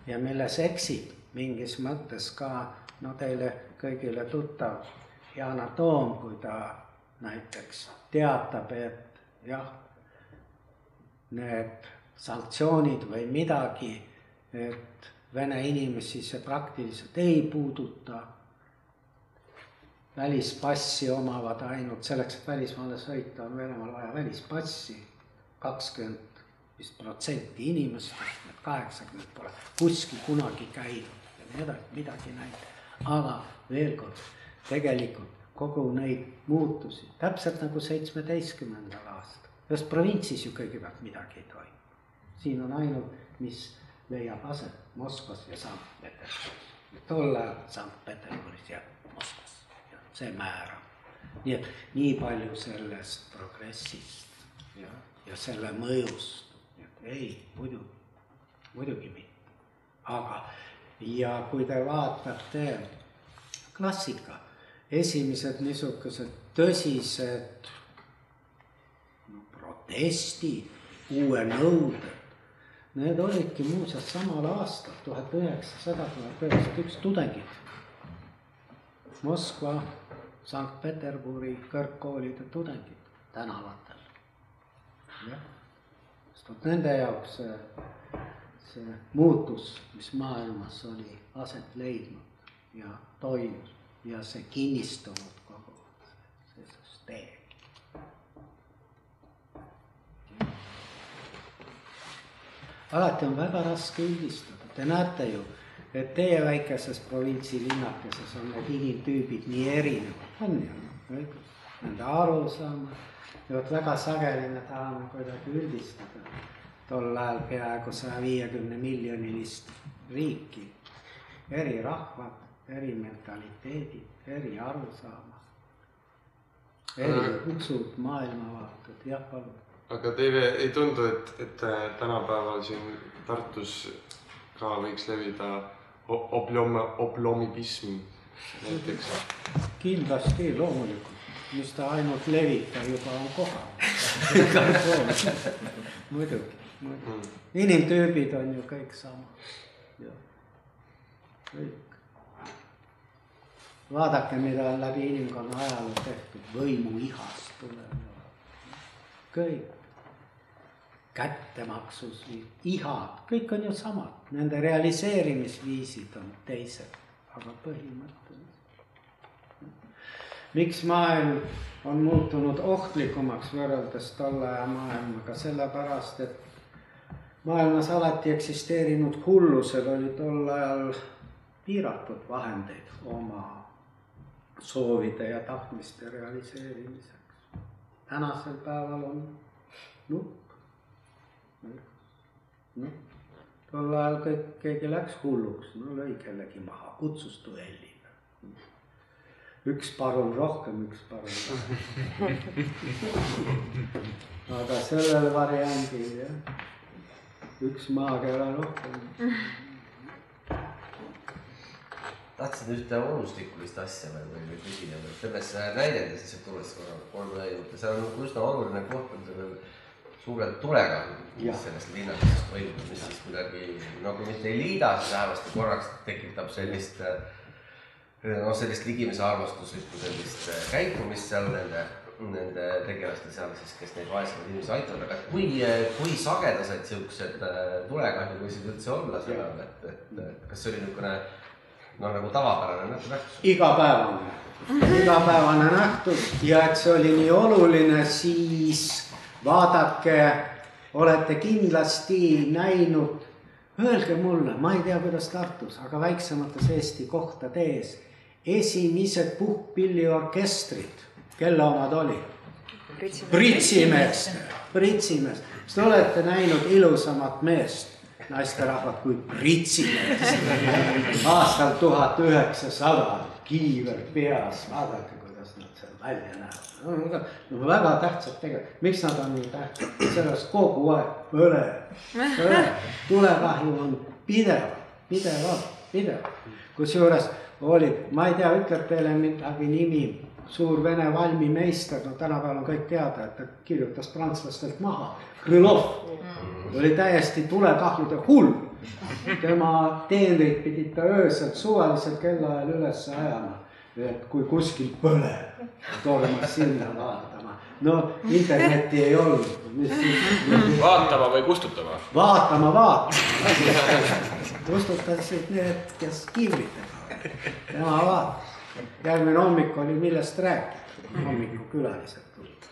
ja milles eksib mingis mõttes ka no teile kõigile tuttav Yana Toom, kui ta näiteks teatab, et jah, need sanktsioonid või midagi, et vene inimesi see praktiliselt ei puuduta. Välispassi omavad ainult selleks, et välismaale sõita, on Venemaal vaja välispassi. kakskümmend vist protsenti inimestest, need kaheksakümmend pole kuskil kunagi käinud ja nii edasi, midagi näinud. aga veel kord, tegelikult kogu neid muutusi, täpselt nagu seitsmeteistkümnendal aastal, ühes provintsis ju kõigepealt midagi ei toimu. siin on ainult, mis leiab aset Moskvas ja Sankt-Peterburis. tol ajal Sankt-Peterburis ja Moskvas ja see määrab. nii et nii palju sellest progressist ja, ja selle mõjust, et ei, muidugi, muidugi mitte. aga, ja kui te vaatate klassika, esimesed niisugused tõsised no, protestid, uue nõuded, Need olidki muuseas samal aastal, tuhat üheksasada, tuhat üheksasada üks tudengid. Moskva, Sankt-Peterburi kõrgkoolide tudengid tänavatel. jah, sest vot nende jaoks see, see muutus, mis maailmas oli aset leidnud ja toimus ja see kinnistunud kogu see süsteem. alati on väga raske üldistada, te näete ju, et teie väikeses provintsi linnakeses on need inimtüübid nii erinevad, on ju, nende arusaamad. ja vot väga sageli me tahame kuidagi üldistada tol ajal peaaegu saja viiekümne miljonilist riiki, eri rahvad, eri mentaliteedid, eri arusaamad, eri usud, maailmavaated, jah, palun. Aga teile ei tundu, et, et tänapäeval siin Tartus ka võiks levida oblom, oblomibism näiteks? kindlasti, loomulikult, mis ta ainult levib, ta juba on kohal. Muidugi, muidugi. Mm.. inimtüübid on ju kõik samad, kõik. vaadake, mida on läbi inimkonna ajaloo tehtud, võimuihast tuleb. Kõik kättemaksus, ihad, kõik on ju samad, nende realiseerimisviisid on teised, aga põhimõtteliselt. miks maailm on muutunud ohtlikumaks võrreldes tolle aja maailmaga, sellepärast et maailmas alati eksisteerinud hullusel oli tol ajal piiratud vahendeid oma soovide ja tahtmiste realiseerimiseks. tänasel päeval on nupp noh, tol ajal kõik, keegi läks hulluks, no lõi kellegi maha, kutsus duellile. üks parun rohkem, üks parun vähem. aga sellel variandil jah, üks maakera rohkem. tahtsin ühte olustikulist asja veel või küsida, et selles näidendes lihtsalt tulles korra kolme juurde, seal on üsna oluline koht on sellel suured tulekahjud, mis sellest linnakesest toimub, mis siis kuidagi nagu mitte ei liida, siis vähemasti korraks tekitab sellist noh, sellist ligimese armastuslikku sellist äh, käitumist seal nende, nende tegelaste seal siis, kes neid vaesemaid inimesi aitavad, aga kui, kui sagedased siuksed äh, tulekahjud võisid üldse olla sel ajal, et, et, et kas see oli niisugune noh, nagu tavapärane nähtus? igapäevane, igapäevane nähtus. Ja et see oli nii oluline, siis vaadake, olete kindlasti näinud, öelge mulle, ma ei tea, kuidas Tartus, aga väiksemates Eesti kohtades esimesed puhkpilliorkestrid, kelle omad olid? pritsimeeste, pritsimeest, kas te olete näinud ilusamat meest, naisterahvat kui pritsimees aastal tuhat üheksasada, kiiver peas, vaadake, näevad no väga tähtsad tegelikult, miks nad on nii tähtsad, sellest kogu aeg põleb, põleb, tulekahju on pidev, pidevalt, pidev. kusjuures oli, ma ei tea, ütleb teile midagi nimi, suur vene valmimeister, no tänapäeval on kõik teada, et ta kirjutas prantslastelt maha, Krõlov. Oli täiesti tulekahjude hull. Tema teenrid pidid ta öösel suvalisel kellaajal üles ajama. et kui kuskil põleb, tormas sinna vaatama. no internetti ei olnud. vaatama või kustutama? vaatama, vaatama. kustutasid need, kes kiivritega. tema vaatas. järgmine hommik oli millest rääkida, hommikukülalised tulid.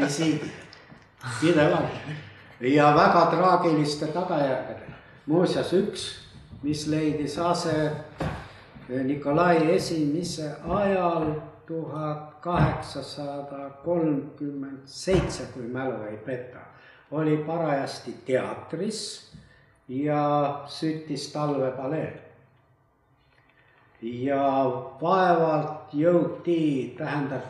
visiidid, pidevalt ja väga traagiliste tagajärgedega. muuseas üks, mis leidis aset Nikolai esimese ajal tuhat kaheksasada kolmkümmend seitse, kui mälu ei peta, oli parajasti teatris ja süttis talvepalee. ja vaevalt jõuti, tähendab,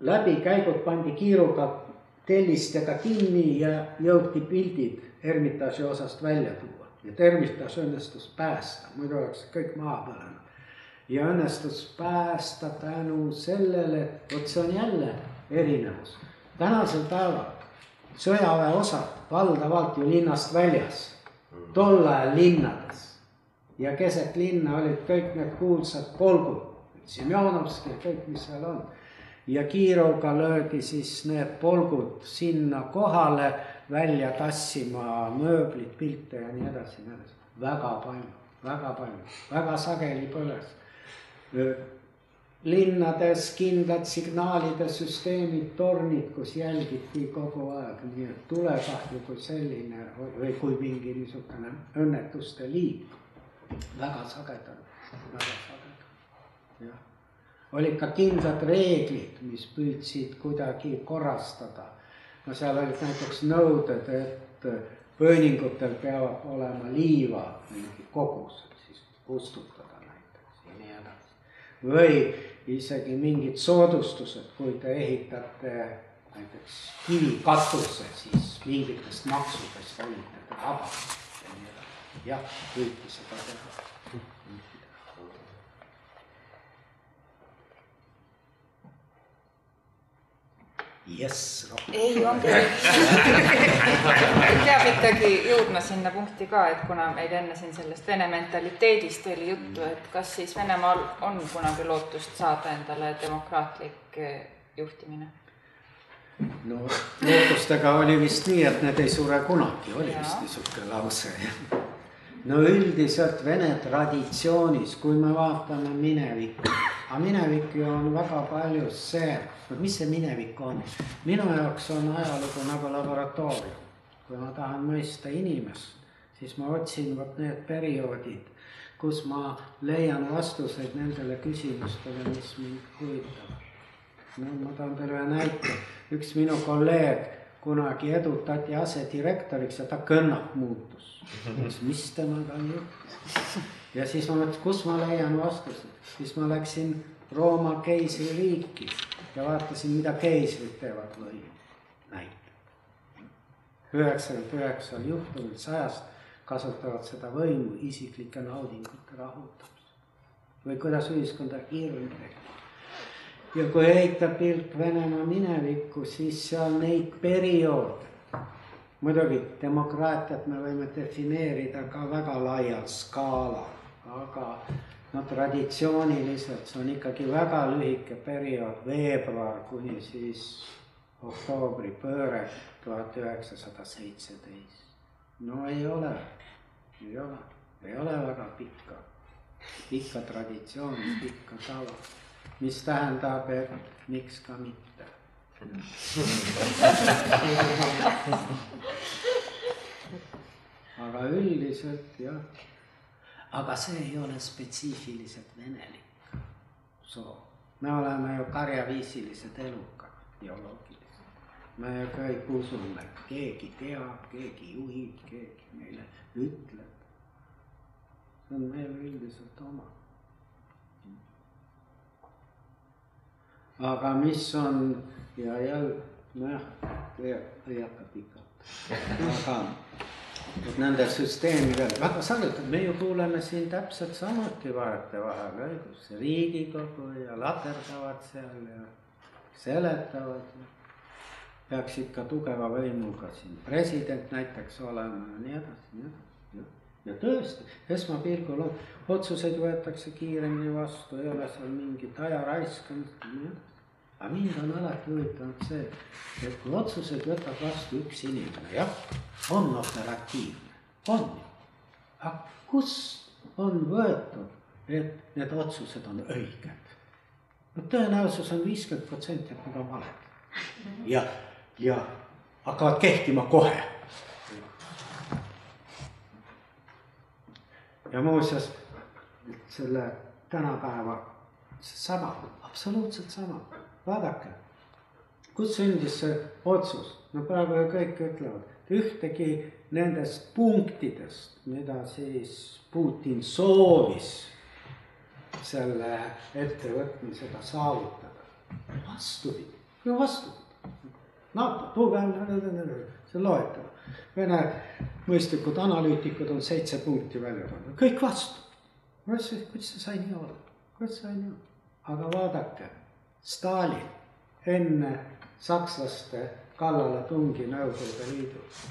läbikäigud pandi kiiruga tellistega kinni ja jõuti pildid Hermitaaži osast välja tuua. ja Hermitaaž õnnestus päästa, muidu oleks kõik maha põlenud. Ja õnnestus päästa tänu sellele, vot see on jälle erinevus. tänasel päeval sõjaväeosad valdavalt ju linnast väljas, tol ajal linnades. ja keset linna olid kõik need kuulsad polgud, Semjonovski ja kõik, mis seal on ja kiiruga löödi siis need polgud sinna kohale välja tassima mööblit, pilte ja nii edasi nii edasi. väga palju, väga palju, väga sageli põles. Linnades kindlad signaalide süsteemid, tornid, kus jälgiti kogu aeg, nii et tulekahju kui selline või kui mingi niisugune õnnetuste liik, väga sagedane, väga sagedane, jah olid ka kindlad reeglid, mis püüdsid kuidagi korrastada. no seal olid näiteks nõuded, et pööningutel peavad olema liiva mingi kogused, siis kustutada näiteks ja nii edasi. Või isegi mingid soodustused, kui te ehitate näiteks kivikatuse, siis mingitest maksudest olid need vabad ja nii edasi. jah, püüti seda teha jess. ei, on küll peab ikkagi jõudma sinna punkti ka, et kuna meil enne siin sellest vene mentaliteedist oli juttu, et kas siis Venemaal on kunagi lootust saada endale demokraatlik eh, juhtimine? no lootustega oli vist nii, et need ei sure kunagi, oli ja. vist niisugune lause no üldiselt vene traditsioonis, kui me vaatame minevikku, aga minevik ju on väga palju see, no mis see minevik on? minu jaoks on ajalugu nagu laboratoorium. kui ma tahan mõista inimest, siis ma otsin vot need perioodid, kus ma leian vastuseid nendele küsimustele, mis mind huvitavad. no ma toon teile ühe näite, üks minu kolleeg kunagi edutati asedirektoriks ja ta kõnnap muutus. mis temaga on juhtunud? ja siis ma mõtlesin, kus ma leian vastuse, siis ma läksin Rooma keisririiki ja vaatasin, mida keisrid teevad võimu, näite. üheksakümmend üheksal juhtumil sajast kasutavad seda võimu isiklike naudingute rahuldamiseks või kuidas ühiskonda kiiremini teha ja kui heita pilk Venemaa minevikku, siis seal neid perioode, muidugi demokraatiat me võime defineerida ka väga laial skaalal, aga no traditsiooniliselt see on ikkagi väga lühike periood, veebruar kuni siis oktoobri pööre tuhat üheksasada seitseteist. no ei ole, ei ole, ei ole väga pikka, pikka traditsiooni, pikka tava mis tähendab, et miks ka mitte. aga üldiselt jah, aga see ei ole spetsiifiliselt venelik soov. me oleme ju karjaviisilised elukad, bioloogilised. me kõik usume, keegi teab, keegi juhib, keegi meile ütleb. see on meil üldiselt oma aga mis on ja jälle nojah, ei hakka pikalt, aga et nendel süsteemidel väga sageli, me ju kuuleme siin täpselt samuti vahetevahel, kus Riigikogu ja laterdavad seal ja seletavad. peaks ikka tugeva võimuga siin president näiteks olema ja nii edasi, nii edasi. Ja tõesti, esmapilgul on, otsuseid võetakse kiiremini vastu, ei ole seal mingit aja raiskamist ja nii edasi. aga mind on alati huvitanud see, et kui otsuseid võtab vastu üks inimene, jah, on operatiivne, on ju. aga kus on võetud, et need otsused on õiged? no tõenäosus on viiskümmend protsenti, et need on valed ja ja hakkavad kehtima kohe. Ja muuseas selle tänapäeva sama, absoluutselt sama, vaadake, kus sündis see otsus, no praegu ju kõik ütlevad, ühtegi nendest punktidest, mida siis Putin soovis selle ettevõtmisega saavutada, vastupidi, no vastupidi. NATO, tugev, see loetav. Vene mõistlikud analüütikud on seitse punkti välja pannud, kõik vastu. kuidas see, kuidas see sai nii olla, kuidas sai nii olla? aga vaadake, Stalin enne sakslaste kallaletungi Nõukogude Liidus.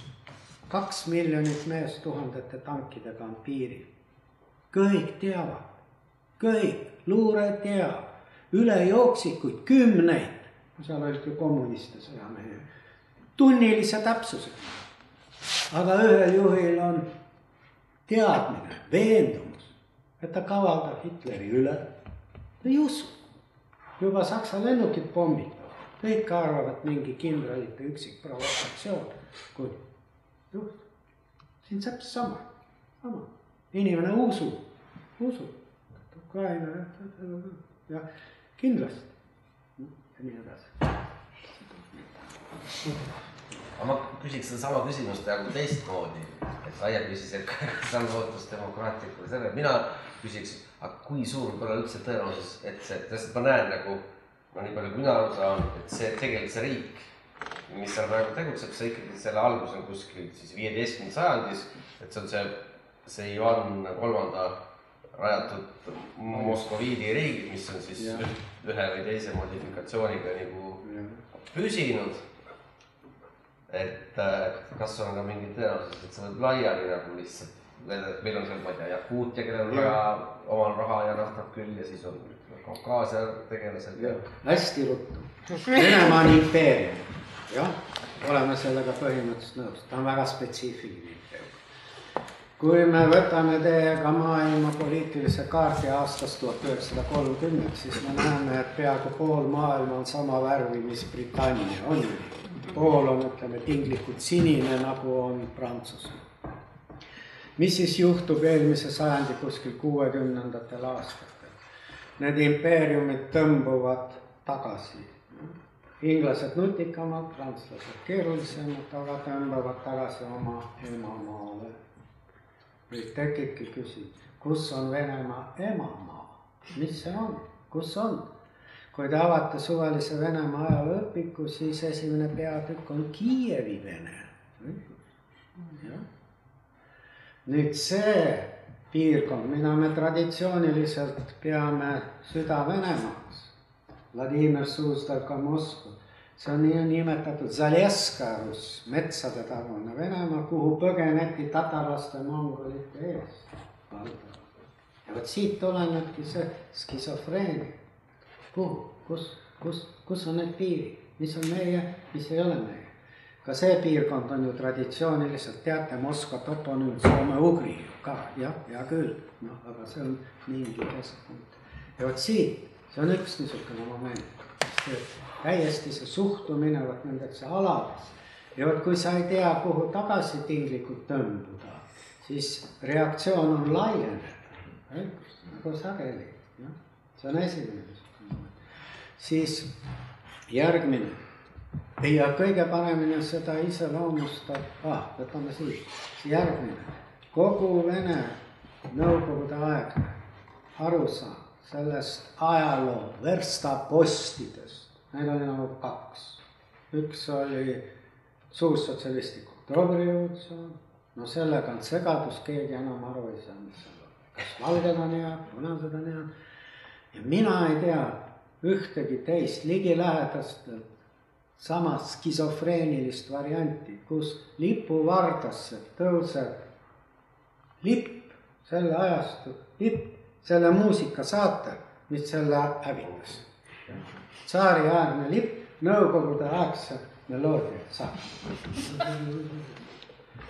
kaks miljonit meest tuhandete tankidega on piiril. kõik teavad, kõik, luure teab, ülejooksikuid kümneid seal olid ju kommuniste sõjamehi, tunnilise täpsusega. Aga ühel juhil on teadmine, veendumus, et ta kavaldab Hitleri üle. ta ei usu, juba Saksa lennukid pommitavad, kõik arvavad mingi kindralite üksik provokatsioon, kui juht, siin täpselt sama, sama, inimene usub, usub, Ukraina ja kindlasti. Ja nii edasi. Aga ma küsiks sedasama küsimust nagu teistmoodi, et Aie küsis, et kas on lootus demokraatlikule sellele, mina küsiks, aga kui suur olla üldse tõenäosus, et see, sest ma näen nagu, no nii palju kui mina aru saan, et see tegelikult see riik, mis seal praegu tegutseb, see ikkagi selle algus on kuskil siis viieteistkümnendal sajandis, et see on see, see Ivan kolmanda rajatud Moskoviidi riigid, mis on siis ja. ühe või teise modifikatsiooniga nagu püsinud. Et kas on ka mingid tõenäosused, et see võib laiali nagu lihtsalt, meil on seal, ma ei tea, Jakuutia, kellel on vaja omal raha ja naftat küll ja siis on Kaukaasia tegelased. Ja. hästi ruttu, Venemaa on impeerium, jah, oleme sellega põhimõtteliselt nõus, ta on väga spetsiifiline kui me võtame teiega maailma poliitilise kaardi aastast tuhat üheksasada kolmkümmend, siis me näeme, et peaaegu pool maailma on sama värvi, mis Britannia on. Pool on, ütleme tinglikult sinine, nagu on Prantsusmaa. mis siis juhtub eelmise sajandi kuskil kuuekümnendatel aastatel? Need impeeriumid tõmbuvad tagasi. inglased nutikamad, prantslased keerulisemad, aga tõmbavad tagasi oma emamaale tekibki küsimus, kus on Venemaa emamaa, mis see on, kus on? Kui te avate suvalise Venemaa ajalooõpiku, siis esimene peatükk on Kiievi Vene. nüüd see piirkond, mida me traditsiooniliselt peame Süda-Venemaaks, Vladimir Suzdal ka Moskva, see on niinimetatud Zaleska Russ, metsade tagune Venemaa, kuhu põgeneti tatarlaste mongolite eest. ja vot siit tulenebki see skisofreenia. Kuhu, kus, kus, kus on need piirid, mis on meie, mis ei ole meie? ka see piirkond on ju traditsiooniliselt, teate, Moskva toponüüm soome-ugri ka, jah, hea küll, noh, aga see on mingi keskpunkt. ja vot siit, see on üks niisugune moment, täiesti see suhtumine vot nendesse aladesse. ja vot kui sa ei tea, kuhu tagasi tinglikult tõmbuda, siis reaktsioon on laieneda, nagu sageli, jah, see on esimene. Siis järgmine. Ja kõige paremini seda iseloomustab ah,, võtame siit, järgmine, kogu Vene Nõukogude aegne arusaam sellest ajaloo verstapostidest Neid oli nagu kaks. üks oli suussotsialistlik oktoobrirevolutsioon, no sellega on segadus, keegi enam aru ei saa, mis seal on. kas valged on head, punased on head ja mina ei tea ühtegi teist ligilähedastelt sama skisofreenilist varianti, kus lipuvardasse tõuseb lipp, selle ajastu lipp, selle muusika saatel, mis selle hävitas. tsaariaegne lipp, nõukogude aegse meloodia saatel.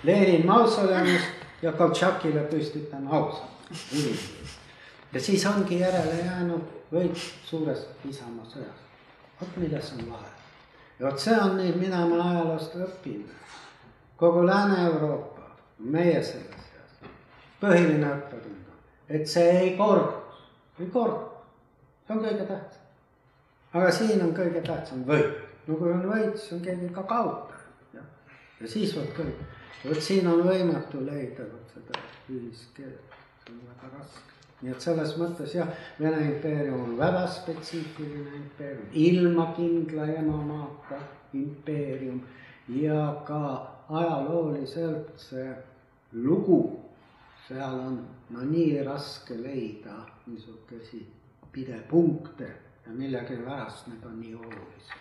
Lenin mausoleumis ja Koltšakile püstitan ausalt. Ja siis ongi järele jäänud võit suures Isamaa sõjas. vot milles on vahe. ja vot see on nüüd, mida ma ajaloost õpin. kogu Lääne-Euroopa, meie selles seas, põhiline õppetund on, et see ei kordu, ei kordu. see on kõige tähtsam. aga siin on kõige tähtsam võit. no kui on võit, siis on keegi ka kaotaja. ja siis vot kõik vot siin on võimatu leida vot seda ühiskeelt, see on väga raske. Nii et selles mõttes jah, Vene impeerium on väga spetsiifiline impeerium, ilma kindla emamaata impeerium ja ka ajalooliselt see lugu, seal on no nii raske leida niisuguseid pidepunkte ja millegipärast need on nii olulised.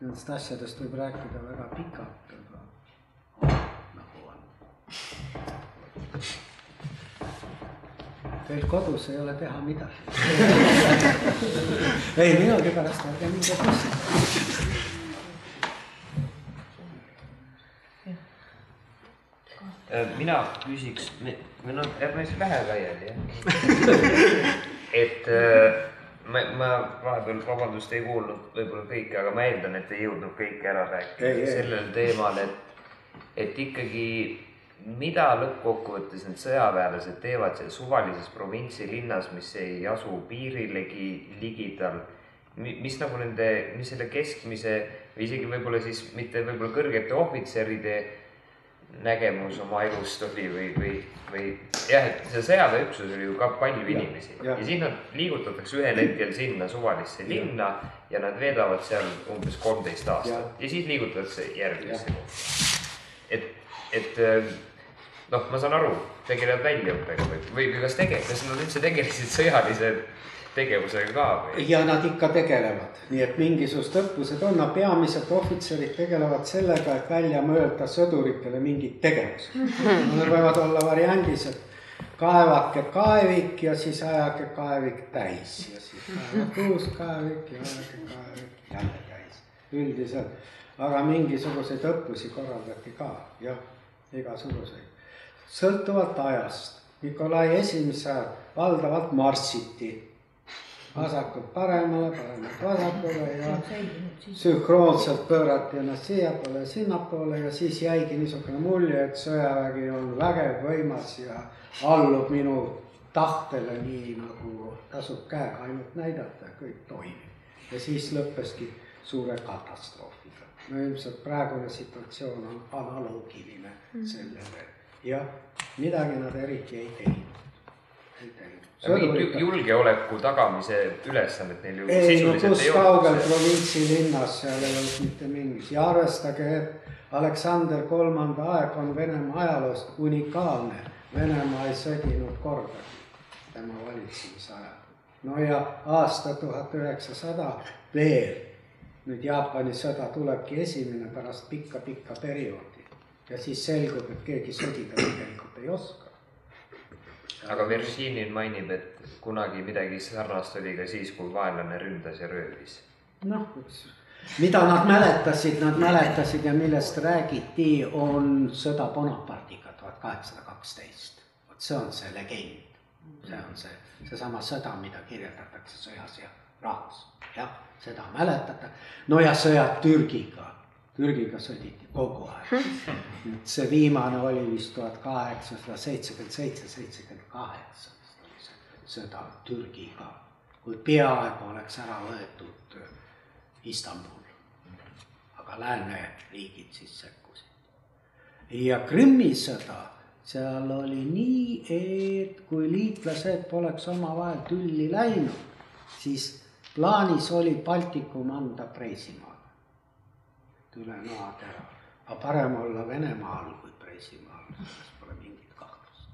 Nendest asjadest võib rääkida väga pikalt Teil kodus ei ole teha midagi ei, minugi pärast ärge minge bussi. Äh, mina küsiks, meil on, ärme siis lähe laiali jah. et äh, ma, ma vahepeal, vabandust, ei kuulnud võib-olla kõike, aga ma eeldan, et ei jõudnud kõike ära rääkida sellel teemal, et, et ikkagi mida lõppkokkuvõttes need sõjaväelased teevad seal suvalises provintsi linnas, mis ei asu piirilegi ligidal? mis nagu nende, mis selle keskmise või isegi võib-olla siis mitte võib-olla kõrgete ohvitseride nägemus oma elust oli või, või, või jah, et see sõjaväeüksus oli ju ka palju ja, inimesi ja. ja siis nad liigutatakse ühel hetkel sinna suvalisse linna ja nad veedavad seal umbes kolmteist aastat ja, ja siis liigutatakse järgmisse. et, et noh, ma saan aru, tegelevad väljaõppega või, või kas tege-, kas nad üldse tegelesid sõjalise tegevusega ka või? ja nad ikka tegelevad, nii et mingisugused õppused on, no peamiselt ohvitserid tegelevad sellega, et välja mõelda sõduritele mingid tegevused. Nad võivad olla variandis, et kaevake kaevik ja siis ajage kaevik täis ja siis kaevake uus kaevik ja ajage kaevik jälle täis, üldiselt. aga mingisuguseid õppusi korraldati ka, jah, igasuguseid sõltuvalt ajast. Nikolai esimese ajal valdavalt marssiti vasakult paremale, paremalt vasakule ja sünkroonselt pöörati ennast siiapoole ja sinnapoole ja siis jäigi niisugune mulje, et sõjavägi on vägev, võimas ja allub minu tahtele, nii nagu tasub käega ainult näidata kõik toimib. ja siis lõppeski suure katastroofiga. no ilmselt praegune situatsioon on analoogiline. Sellele. Jah, midagi nad eriti ei teinud, ei teinud. julgeoleku tagamise ülesannet neil ju ei, no kus kaugel provintsilinnas, seal ei olnud mitte mingit. Ja arvestage, et Aleksander Kolmanda aeg on Venemaa ajaloost unikaalne. Venemaa ei sõdinud kordagi tema valitsemise ajal. no ja aasta tuhat üheksasada veel, nüüd Jaapani sõda tulebki esimene pärast pikka-pikka perioodi ja siis selgub, et keegi sõdida tegelikult ei oska. aga Veršinin mainib, et kunagi midagi sarnast oli ka siis, kui vaenlane ründas ja röövis. noh, mida nad mäletasid, nad mäletasid ja millest räägiti, on sõda Bonapartiga tuhat kaheksasada kaksteist. vot see on see legend, see on see, seesama sõda, mida kirjeldatakse sõjas ja rahus, jah, seda mäletada. no ja sõjad Türgiga Türgiga sõditi kogu aeg. et see viimane oli vist tuhat kaheksasada seitsekümmend seitse, seitsekümmend kaheksa vist oli see sõda Türgiga, kui peaaegu oleks ära võetud äh, Istanbul. aga lääneriigid siis sekkusid. ja Krimmi sõda, seal oli nii, et kui liitlased poleks omavahel tülli läinud, siis plaanis oli Baltikum anda Preisimaale üle noatera. aga parem olla Venemaal kui Preisimaal, selles pole mingit kahtlust.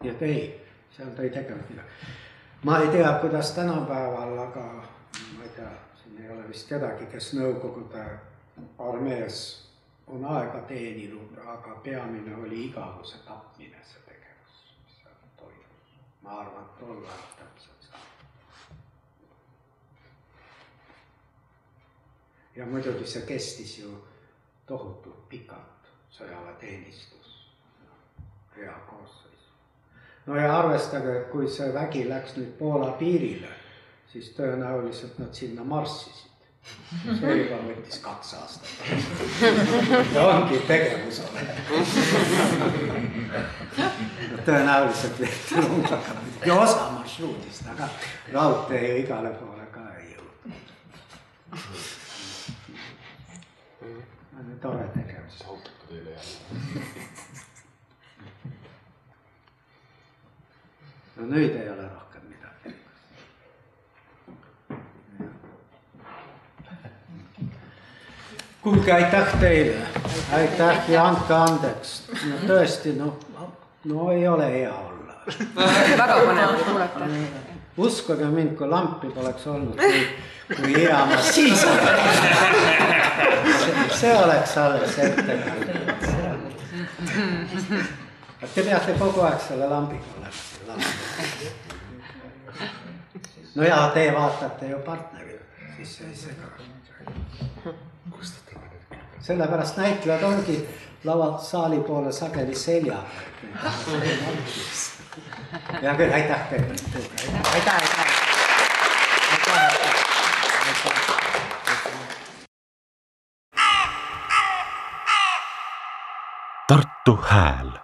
nii et ei, seal ta ei tegelenud midagi. ma ei tea, kuidas tänapäeval, aga ma ei tea, siin ei ole vist kedagi, kes Nõukogude armees on aega teeninud, aga peamine oli igavuse tapmine, see tegevus, mis seal toimus. ma arvan, tol ajal täpselt sama. Ja muidugi see kestis ju tohutult pikalt, sõjaväeteenistus, hea koosseis. no ja arvestage, et kui see vägi läks nüüd Poola piirile, siis tõenäoliselt nad sinna marssisid see juba võttis kaks aastat. ja ongi tegevus olemas. tõenäoliselt veeti rongiga muidugi osa marsruudist, aga raudtee ju igale poole ka ei jõudnud. Tore tegevus. autoga teile jälle. no nüüd ei ole rohkem midagi. kuulge, aitäh teile, aitäh ja andke andeks, no tõesti, noh, no ei ole hea olla. väga põnev oli kuulata. uskuge mind, kui lampi poleks olnud, kui, kui hea ma siis see oleks alles ettekanne. Te peate kogu aeg selle lambiga olema. no ja te vaatate ju partnerit, siis see ei sega sellepärast näitlejad ongi lava saali poole sageli seljaga. Hea küll, aitäh teile. aitäh, aitäh. Tartu Hääl